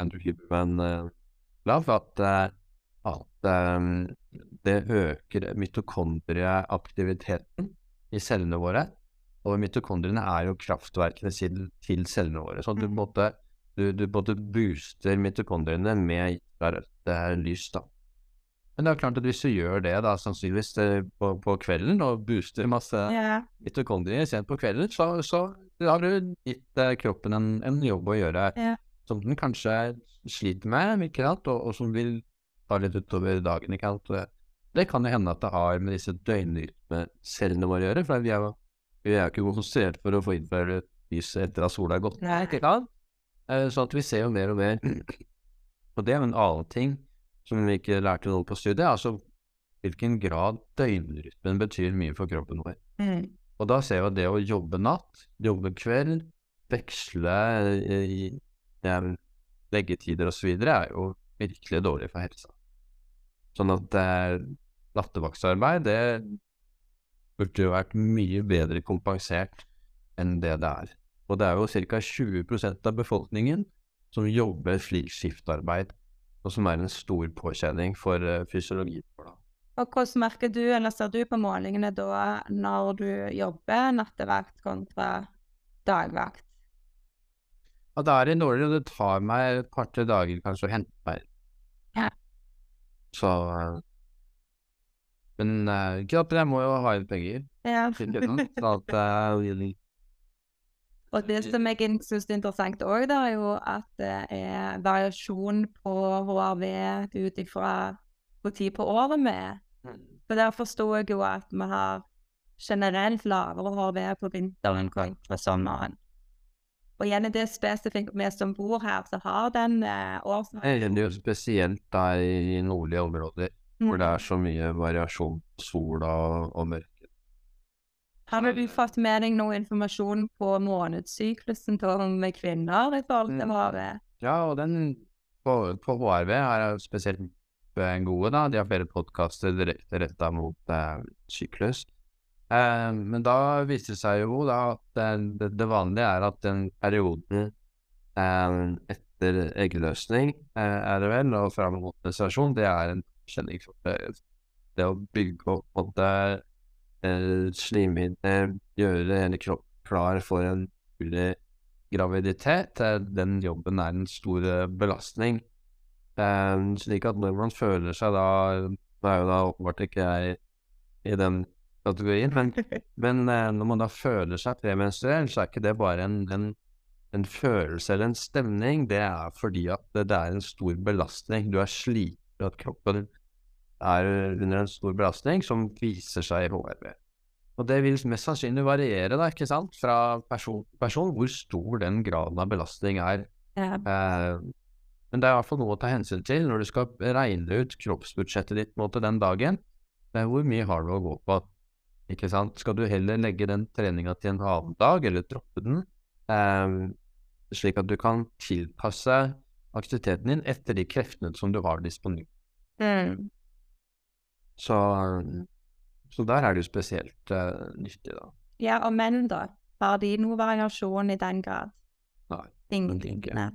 Andrew Huberman eh, Love, at, eh, at eh, det øker mitokondrieaktiviteten i cellene våre. Og mitokondriene er jo kraftverkene til, til cellene våre. Så du, Mm. måtte, du, du både booster mitokondriene med det her lys, da. Men det er klart at hvis du gjør det da, sannsynligvis eh, på, på kvelden, og booster masse yeah. mitokondrier sent på kvelden, så, så har du gitt eh, kroppen en, en jobb å gjøre yeah. som den kanskje sliter med, ikke sant, og, og som vil ta litt utover dagen. ikke sant. Det kan jo hende at det har med disse døgnrytmecellene våre å gjøre, for vi er jo vi er ikke konsentrert for å få innført lys etter at sola er gått Nei. ikke sant? Eh, Så at vi ser jo mer og mer Og det er jo en annen ting som vi ikke lærte noe på studiet, altså hvilken grad døgnrytmen betyr mye for kroppen vår. Mm. Og da ser vi at det å jobbe natt, jobbe kveld, veksle i, i ja, leggetider osv. er jo virkelig dårlig for helsa. Sånn at eh, nattevaktsarbeid, det burde jo vært mye bedre kompensert enn det det er. Og det er jo ca. 20% av befolkningen som jobber slik skiftarbeid, og som er en stor påkjenning for uh, fysiologien. Og hvordan merker du, eller ser du på målingene da, når du jobber nattevakt kontra dagvakt? Ja, det er en dårlig, og det tar meg et par-tre dager kanskje å hente meg. Ja. Så eh, Men uh, ikke at jeg må jo ha inn penger. Ja. Sånn at eh, Og det som jeg syns er interessant òg, er jo at det er variasjon på HRV ut ifra hvor tid på året vi er. For der forsto jeg jo at vi har generelt lavere HRV på vinteren kontra sommeren. Og igjen er det spesifikt vi som bor her, som har den eh, Det årsaksen. gjelder jo spesielt der i nordlige områder, hvor det er så mye variasjon sola og mørke. Har du fått med deg noe informasjon på månedssyklusen med kvinner i forhold til Mm. HRV? Ja, og den på, på HRV er spesielt eh, gode, da. De har flere podkaster direkte retta mot eh, syklus. Eh, men da viser det seg jo da at det, det, det vanlige er at den perioden eh, etter eggløsning, eh, er det vel, og fram mot menstruasjon, det er en kjenning for det, det å bygge opp på en måte eh, gjøre hele kroppen klar for en mulig graviditet, eh, den jobben er en stor eh, belastning. Eh, slik at når man føler seg da Nå er jo da åpenbart ikke jeg i den kategorien, men, men eh, når man da føler seg premenstruell, så er ikke det bare en, en, en følelse eller en stemning. Det er fordi at det, det er en stor belastning. Du er sliten, at kroppen er under en stor belastning som viser seg i HRV. Og det vil mest sannsynlig variere, da, ikke sant, fra person til person, hvor stor den graden av belastning er. Ja. Eh, men det er i hvert fall noe å ta hensyn til når du skal regne ut kroppsbudsjettet ditt måte, den dagen. Det er hvor mye har du å gå på? Ikke sant? Skal du heller legge den treninga til en annen dag, eller droppe den, eh, slik at du kan tilpasse aktiviteten din etter de kreftene som du har disponert? Mm. Så, så der er det jo spesielt uh, nyttig, da. Ja, og menn, da? Har de noe variasjon i den grad? Nei, Ingen. det ikke. Nei.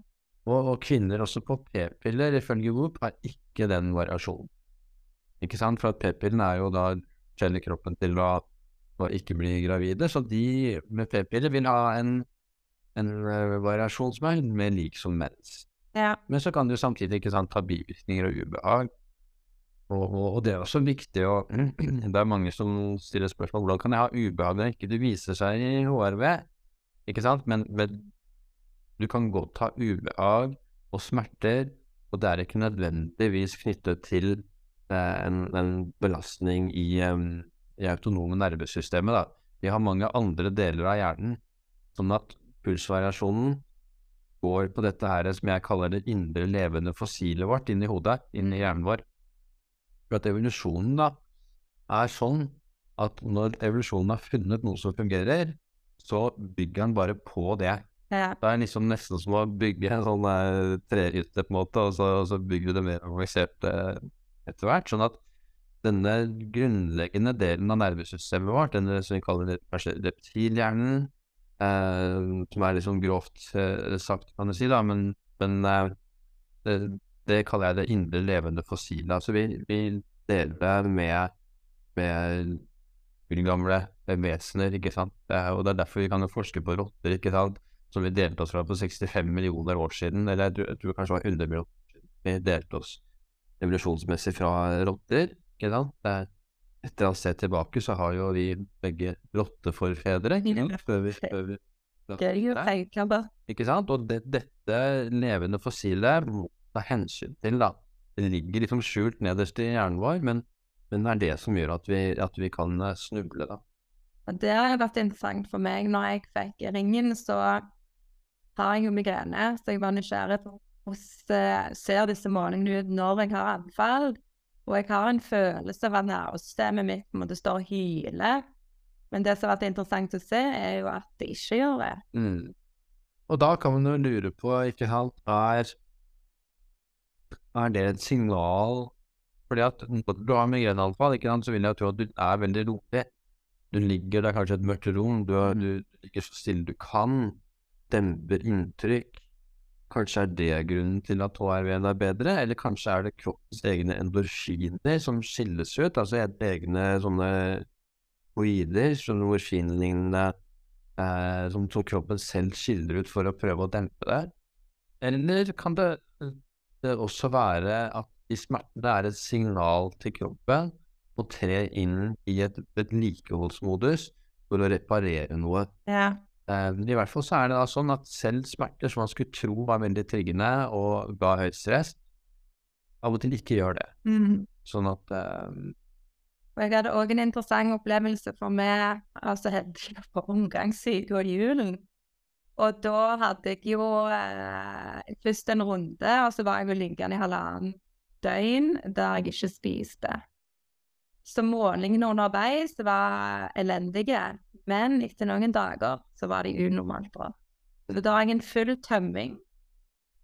Og, og kvinner også på p-piller, ifølge Whoop, har ikke den variasjonen. Ikke sant? For at p-pillen er jo da kjenner kroppen til å, å ikke bli gravide, så de med p-piller vil ha en, en eh, variasjon som er mer lik som mens. Ja. Men så kan du samtidig ikke sant, ta bivirkninger og ubehag. Og, og, og det er også viktig å Det er mange som stiller spørsmål hvordan kan jeg ha ubehag når ikke det viser seg i HRV. Ikke sant? Men, men du kan godt ha ubehag og smerter, og det er ikke nødvendigvis knyttet til eh, en, en belastning i, um, i autonome nervesystemet. Da. Vi har mange andre deler av hjernen, sånn at pulsvariasjonen går på dette her som jeg kaller det indre levende fossilet vårt inni hodet, inni hjernen vår. For at evolusjonen da er sånn at når evolusjonen har funnet noe som fungerer, så bygger den bare på det. Ja. Det er liksom nesten som å bygge en sånn eh, trehytte, på en måte, og så, og så bygger du det mer avansert eh, etter hvert. Sånn at denne grunnleggende delen av nervesystemet vårt, denne som vi kaller reptilhjernen, eh, som er sånn grovt eh, sagt, kan du si, da, men, men eh, det, det, kaller jeg det indre levende fossilet. Altså vi, vi deler med, med gamle vesener, ikke sant. Og det er derfor vi kan forske på rotter, ikke sant. Som vi delte oss fra på 65 millioner år siden, eller jeg tror, jeg tror kanskje det var 100 millioner år siden. Vi delte oss evolusjonsmessig fra rotter, ikke sant. Er et eller annet sted tilbake så har jo vi begge rotteforfedre. Før vi, før vi jo. Ikke sant. Og det, dette levende fossilet ta hensyn til, da. Det ligger liksom skjult nederst i hjernen vår, men men det er det som gjør at vi, at vi kan eh, snuble, da. Det har vært interessant for meg. Når jeg fikk ringen, så har jeg jo migrene, så jeg var nysgjerrig på hvordan ser disse målingene ut når jeg har anfall. Og jeg har en følelse av at nervesystemet mitt på en måte står og hyler. Men det som har vært interessant å se, er jo at det ikke gjør det. Mm. Og da kan man jo lure på, ikke sant, er, er det et signal? Fordi at når du har migreneanfall, så vil jeg tro at du er veldig rolig. Du ligger der kanskje i et mørkt rom, du, er, du, du ligger så stille du kan, demper inntrykk. Kanskje er det grunnen til at HRV-en er bedre, eller kanskje er det kroppens egne endorfiner som skilles ut, altså egne sånne oider, sånne morfinlignende eh, som, som, kroppen selv skiller ut for å prøve å dempe det. Eller kan det, det også være at de smertene er et signal til kroppen å tre inn i et vedlikeholdsmodus for å reparere noe. Ja. Uh, I hvert fall så er det da sånn at selv smerter som man skulle tro var veldig triggende og ga høyt stress, av og til ikke gjør det. Mm. Sånn at um... Jeg hadde òg en interessant opplevelse for meg altså heldig på omgangssyke og julen. Og da hadde jeg jo eh, først en runde, og så var jeg jo liggende i halvannen døgn der jeg ikke spiste. Så målingene underveis var elendige, men etter noen dager så var de unormalt bra. Så da har jeg en full tømming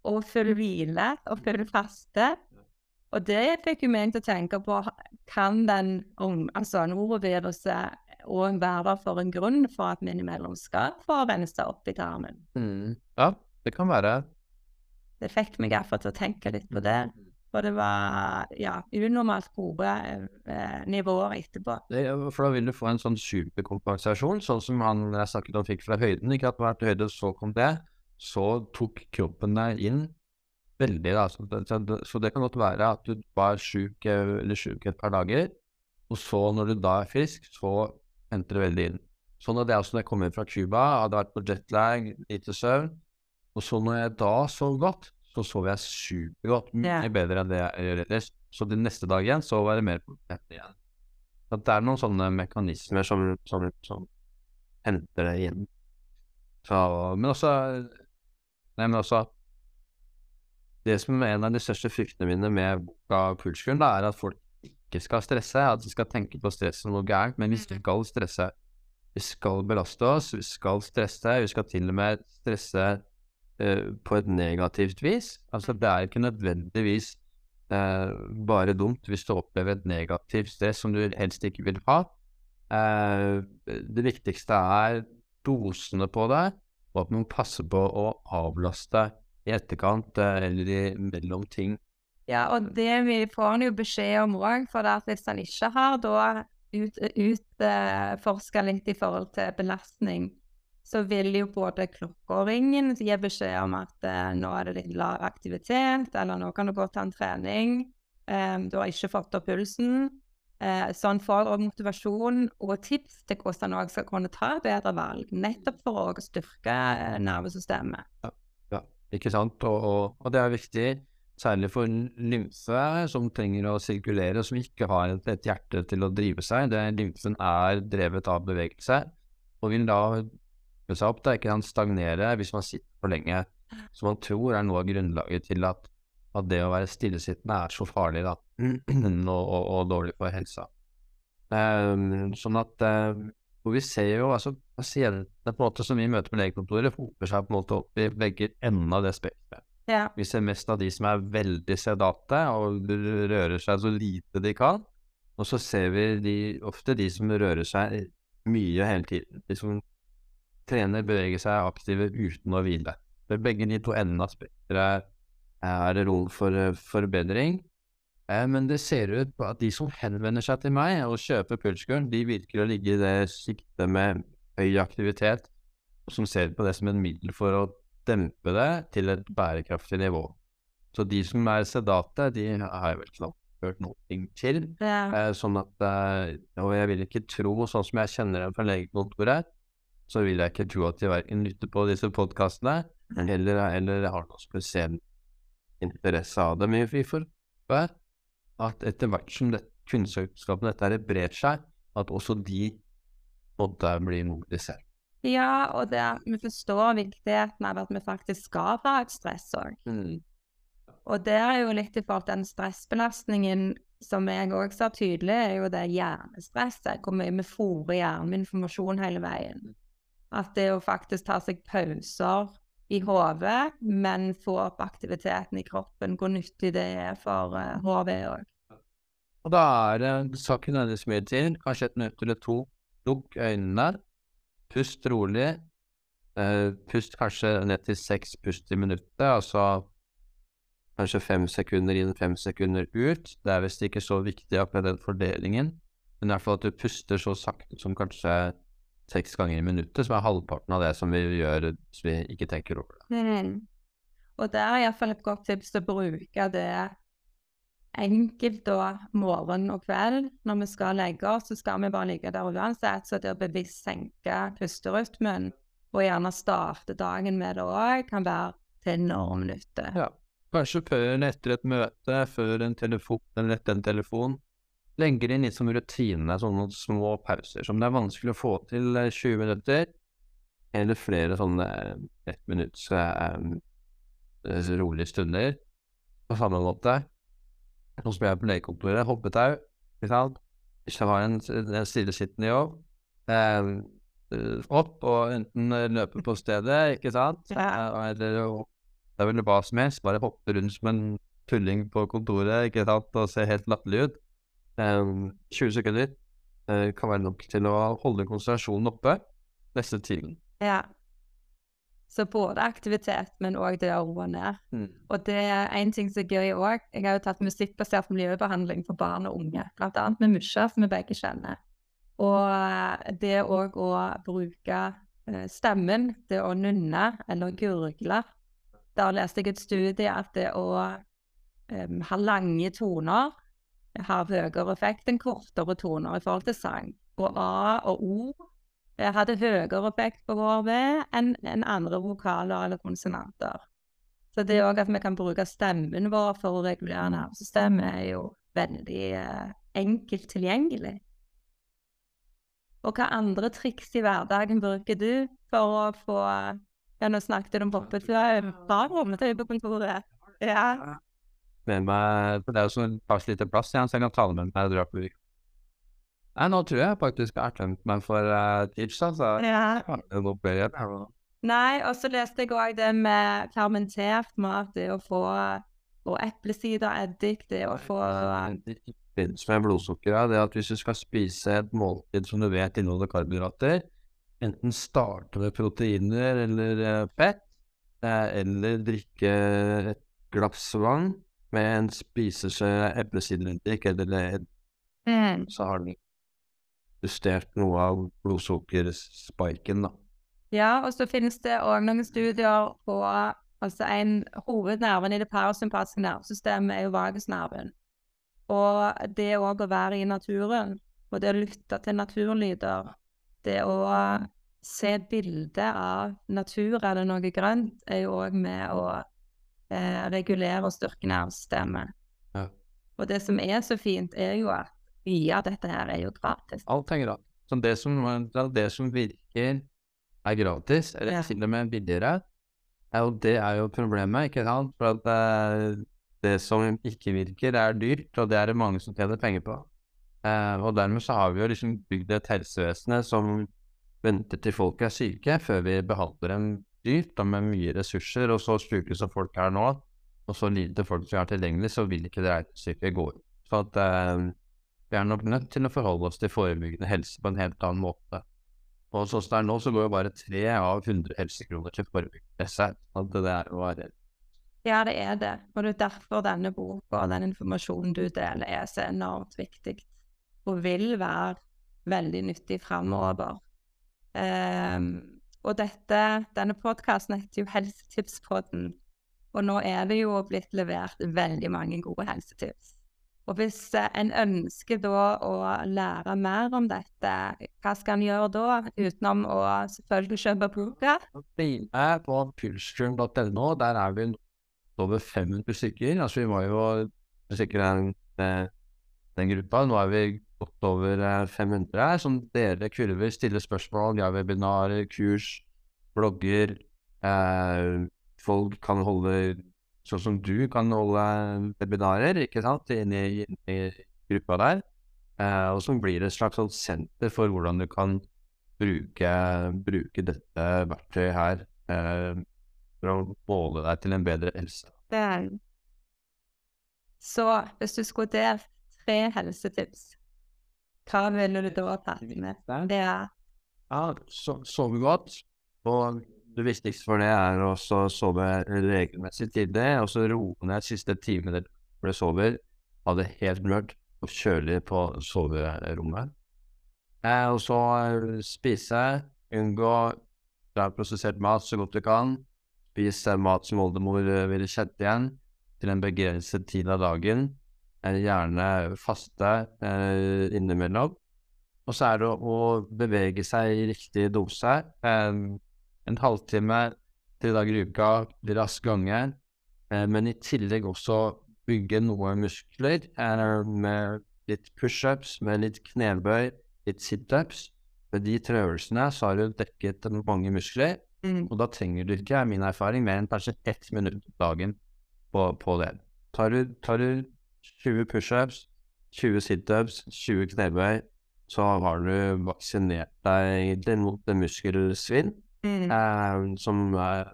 og full hvile og full faste. Og det fikk jo meg til å tenke på kan den altså noroviruset òg være der for en grunn for at vi innimellom skal få rensa opp i tarmen. Mm. Ja, det kan være. Det fikk meg iallfall til å tenke litt på det. For det var ja, unormalt gode eh, nivåer etterpå. Det, for da vil du få en sånn superkompensasjon, sånn som han jeg snakket om fikk fra høyden. Ikke at vært høyde, så kom det. Så tok kroppen deg inn veldig, da. Så det, så det kan godt være at du var sjuk eller sjuk et par dager, og så når du da er frisk, så henter det veldig inn. Sånn at det også når jeg kom inn fra Cuba, hadde vært på jetlag, lite søvn, og så når jeg da sov godt, så sov jeg supergodt. Mye yeah. bedre enn det jeg gjør ellers. Så den neste dag igjen så var det mer kompetent igjen. Så det er noen sånne mekanismer som, som, som henter det inn. Så, men også Nei, men også Det som er en av de største fryktene mine med boka Pulskuren, er at folk ikke skal stresse. At vi skal tenke på stress som noe gærent, men vi mm. skal stresse. Vi skal belaste oss, vi skal stresse. Vi skal til og med stresse uh, på et negativt vis. Altså, det er ikke nødvendigvis uh, bare dumt hvis du opplever et negativt stress som du helst ikke vil ha. Uh, det viktigste er dosene på det, og at man passer på å avlaste i etterkant eller i mellom ting. Ja, og det vi får jo beskjed om òg, for hvis han ikke har da utforska ut, uh, litt i forhold til belastning, så vil jo både klokka og ringen gi beskjed om at uh, nå er det litt lav aktivitet, eller nå kan du gå til en trening. um, du har ikke fått opp pulsen. Uh, så han får også motivasjon og tips til hvordan han skal kunne ta bedre valg, nettopp for å styrke nervesystemet. Ja, ja, ikke sant. Og, og, og, det er viktig, særlig for lymfe, som trenger å sirkulere, som ikke har et, hjerte til å drive seg. Det, lymfen er drevet av bevegelse, og vil da seg opp, da, kan stagnere hvis man sitter for lenge. Som man tror er noe av grunnlaget til at, at det å være stillesittende er så farlig da, og, og, og, dårlig for helsa. Um, sånn at um, og vi ser jo altså pasientene på en måte som vi møter på legekontoret, hoper seg på en måte opp i begge enden av det spekteret. Ja. Vi ser mest av de som er veldig sedate og rører seg så lite de kan. Og så ser vi de, ofte de som rører seg mye hele tiden. De som trener, beveger seg aktive uten å hvile. Ved begge de to endene av spekteret er det rom for eh, forbedring. Eh, men det ser ut på at de som henvender seg til meg og kjøper pulskuren, de virker å ligge i det siktet med høy aktivitet, og som ser på det som et middel for å dempe det til et bærekraftig nivå. Så de som er sedate, de har jeg vel knapt hørt noe til. Ja. Eh, sånn at eh, Og jeg vil ikke tro, sånn som jeg kjenner dem fra legekontoret, så vil jeg ikke tro at de verken lytter på disse podkastene, eller, eller har noe spesiell interesse av det. Men vi får høre at etter hvert som det, kunnskapsskapen dette brer seg, at også de måtte bli mobilisert. Ja, og det, vi forstår viktigheten av at vi faktisk skal ha et stress òg. Og det er jo litt i forhold til den stressbelastningen som jeg òg sa tydelig, er jo det hjernestresset. Hvor mye vi fòrer hjernen med informasjon hele veien. At det å faktisk ta seg pauser i hodet, men få opp aktiviteten i kroppen, hvor nyttig det er for uh, hodet òg. Og da er det saken hennes med til, kanskje et minutt eller to. Lukk øynene, pust rolig. Eh, pust kanskje ned til seks pust i minuttet, altså kanskje fem sekunder inn, fem sekunder ut. Det er visst ikke så viktig akkurat den fordelingen, men i hvert fall at du puster så sakte som kanskje seks ganger i minuttet, som er halvparten av det som vi gjør hvis vi ikke tenker over det. Mm. Og det er iallfall et godt tips å bruke det enkelt da morgen og kveld. Når vi skal legge oss, så skal vi bare ligge der uansett. Så det å bevisst senke pusterytmen, og gjerne starte dagen med det òg, kan være til enorm nytte. Ja. Kanskje før eller etter et møte, før en telefon eller etter en telefon. Legger inn litt som rutine, sånne små pauser som det er vanskelig å få til eh, 20 minutter, eller flere sånne ett minutts så eh, rolige stunder. På samme måte. Sånn spør jeg på legekontoret, hoppetau, ikke sant. Jeg har en, en stillesittende jobb, eh, eh, opp og enten løpe på stedet, ikke sant. Eh, eller det er vel hva som helst, bare hoppe rundt som en tulling på kontoret ikke sant, og se helt latterlig ut. Um, 20 sekunder uh, kan være nok til å holde konsentrasjonen oppe neste tiden. Ja. Så både aktivitet, men òg det å roe ned. Mm. Og det er en ting som er gøy òg. Jeg har jo tatt musikkbasert miljøbehandling for barn og unge, annet med Musha, som vi begge kjenner. Og eh, det òg å bruke eh, stemmen, det å nynne eller gurgle. Der leste jeg et studie at det å um, ha lange toner har høyere effekt enn kortere toner i forhold til sang. Og A og O hadde høyere effekt på HRV enn enn andre vokaler eller konsonanter. Så det òg at vi kan bruke stemmen vår for å regulere nervesystemet, er jo veldig eh, enkelt tilgjengelig. Og hva andre triks i hverdagen bruker du for å få Ja, nå snakket du om hoppetau. fra rommetøy på kontoret. Ja. For det er jo sånn par lite plass så jeg kan ta det med meg når jeg drar på. Nei, nå tror jeg faktisk jeg har tømt meg for uh, tips, altså. ja. Nå ble jeg. Nei, og så leste jeg òg det med fermentert mat, det å få og eplesidereddik, det å få forbindelse med blodsukkeret, det at hvis du skal spise et måltid som du vet inneholder karbohydrater, enten starte med proteiner eller eh, fett, eh, eller drikke et glass vann med en spiseskje eplesidereddik, eller mm. så har den justert noe av blodsukkerspiken, da. Ja, og så finnes det òg noen studier på Altså, en hovednerven i det parasympatiske nervesystemet er jo vagusnerven. Og det òg å være i naturen, og det å lytte til naturlyder, det å se et bilde av natur eller noe grønt, er jo òg med å eh, regulere og styrke nervesystemet. Ja. Og det som er så fint, er jo at mye av dette her er jo gratis. Alt er gratis. Så det som, det som virker er gratis, eller Ja. til og med billigere, og det er jo problemet, ikke sant? For at det, det som ikke virker, er dyrt, og det er det mange som tjener penger på. Uh, og dermed så har vi jo liksom bygd et helsevesen som venter til folk er syke, før vi behandler dem dyrt og med mye ressurser, og så syke som folk er nå, og så lite folk som er tilgjengelig, så vil ikke det syke gå. Så at eh, Vi er nok nødt til å forholde oss til forebyggende helse på en helt annen måte. Og sånn som det er nå, så går jo bare tre av 100 helsekroner til forebyggende helse. Det er å være Ja, det er det. Og det er derfor denne boka og den informasjonen du deler, er så enormt viktig. Og vil være veldig nyttig framover. Um, og dette, denne podkasten heter jo Helsetipspodden. Og nå er det jo blitt levert veldig mange gode helsetips. Og hvis eh, en ønsker da å lære mer om dette, hva skal en gjøre da, utenom å selvfølgelig kjøpe boka? Jeg på pulsstream.no, der er vi over 500 stykker. Altså vi var jo sikkert den, den gruppa. Nå er vi godt over 500 her, som dere kurver, stiller spørsmål, vi har webinarer, kurs, blogger. Eh, folk kan holde Sånn som du kan holde webinarer, ikke sant, inne i, i gruppa der. Eh, og så blir et slags sånn senter for hvordan du kan bruke, bruke dette verktøyet her eh, for å måle deg til en bedre helse. Det er Så hvis du skulle delt tre helsetips, hva ville du da tatt med? Det er Ja, so sove godt. Og det viktigste for det er å sove regelmessig tidlig, og så roe ned siste timen du sover. Ha det helt mørkt og kjølig på soverommet. Eh, og så spise. Unngå prosessert mat så godt du kan. Spis mat som oldemor ville kjent igjen, til en begrenset tid av dagen. Eh, gjerne faste eh, innimellom. Og så er det å bevege seg i riktig dose. Eh, en halvtime tre dager i uka, rask gange. Eh, men i tillegg også bygge noen muskler eh, med litt pushups, med litt knebøy, litt situps. Med de tre øvelsene så har du dekket mange muskler, mm. og da trenger du ikke, er min erfaring, mer enn kanskje ett minutt dagen på, på det. Tar du, tar du 20 pushups, 20 situps, 20 knebøy, så har du vaksinert deg mot muskelsvinn. Mm. Eh, som er,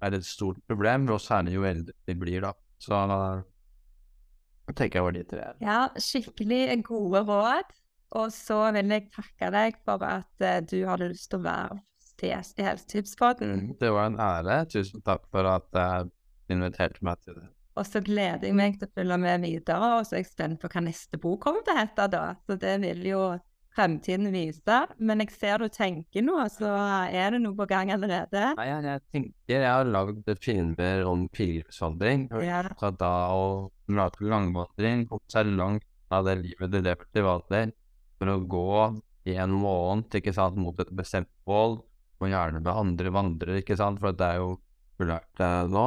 er, et stort problem, og særlig jo eldre de blir, da. Så da tenker jeg over de tre. Ja, skikkelig gode råd. Og så vil jeg takke deg for at uh, du hadde lyst til å være gjest i Helsetipspodden. Mm, det var en ære. Tusen takk for at du uh, inviterte meg til det. Og så gleder jeg meg til å følge med videre, og så er jeg spent på hva neste bok kommer til å hete da. Så det vil jo fremtiden vise. Men jeg ser du tenker noe, så er det noe på gang allerede? Nei, jeg, jeg tenker jeg har lagd filmer om pilegrimsvandring. Ja. Så da å lage langvandring, komme seg langt av det livet du lever til vanlig, for å gå i en måned ikke sant, mot et bestemt mål, og gjerne med andre vandrere, ikke sant, for det er jo populært eh, nå,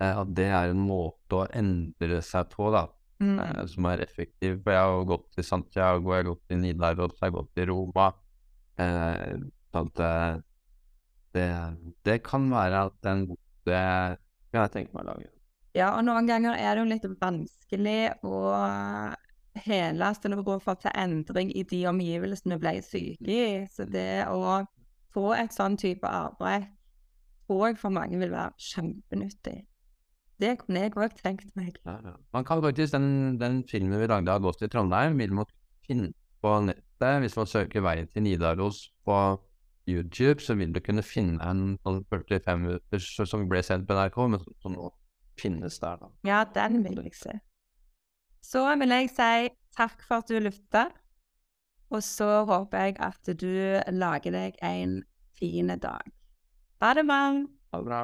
eh, at det er en måte å endre seg på, da mm. eh, som er effektiv. For jeg har gått til Santiago, jeg har gått til Nidaros, jeg har gått til Roma. Eh, at eh, det, det, kan være at den det kan jeg tenke meg å lage. Ja, og noen ganger er det jo litt vanskelig å hele seg å få til endring i de omgivelsene vi ble syke i. Så det å få et sånn type arbeid tror jeg for mange vil være kjempenyttig. Det kunne jeg òg tenkt meg. Ja, ja. Man kan faktisk, den, den filmen vi lagde av Ghost i Trondheim, vil man finne på nettet. Hvis man søker veien til Nidaros på YouTube, så vil du kunne finne en sånn 45 minutter som ble sendt på NRK, men som nå finnes der. da. Ja, den vil jeg se. Så vil jeg si takk for at du lytta, Og så håper jeg at du lager deg en fin dag. Ha det bra. Ha det bra.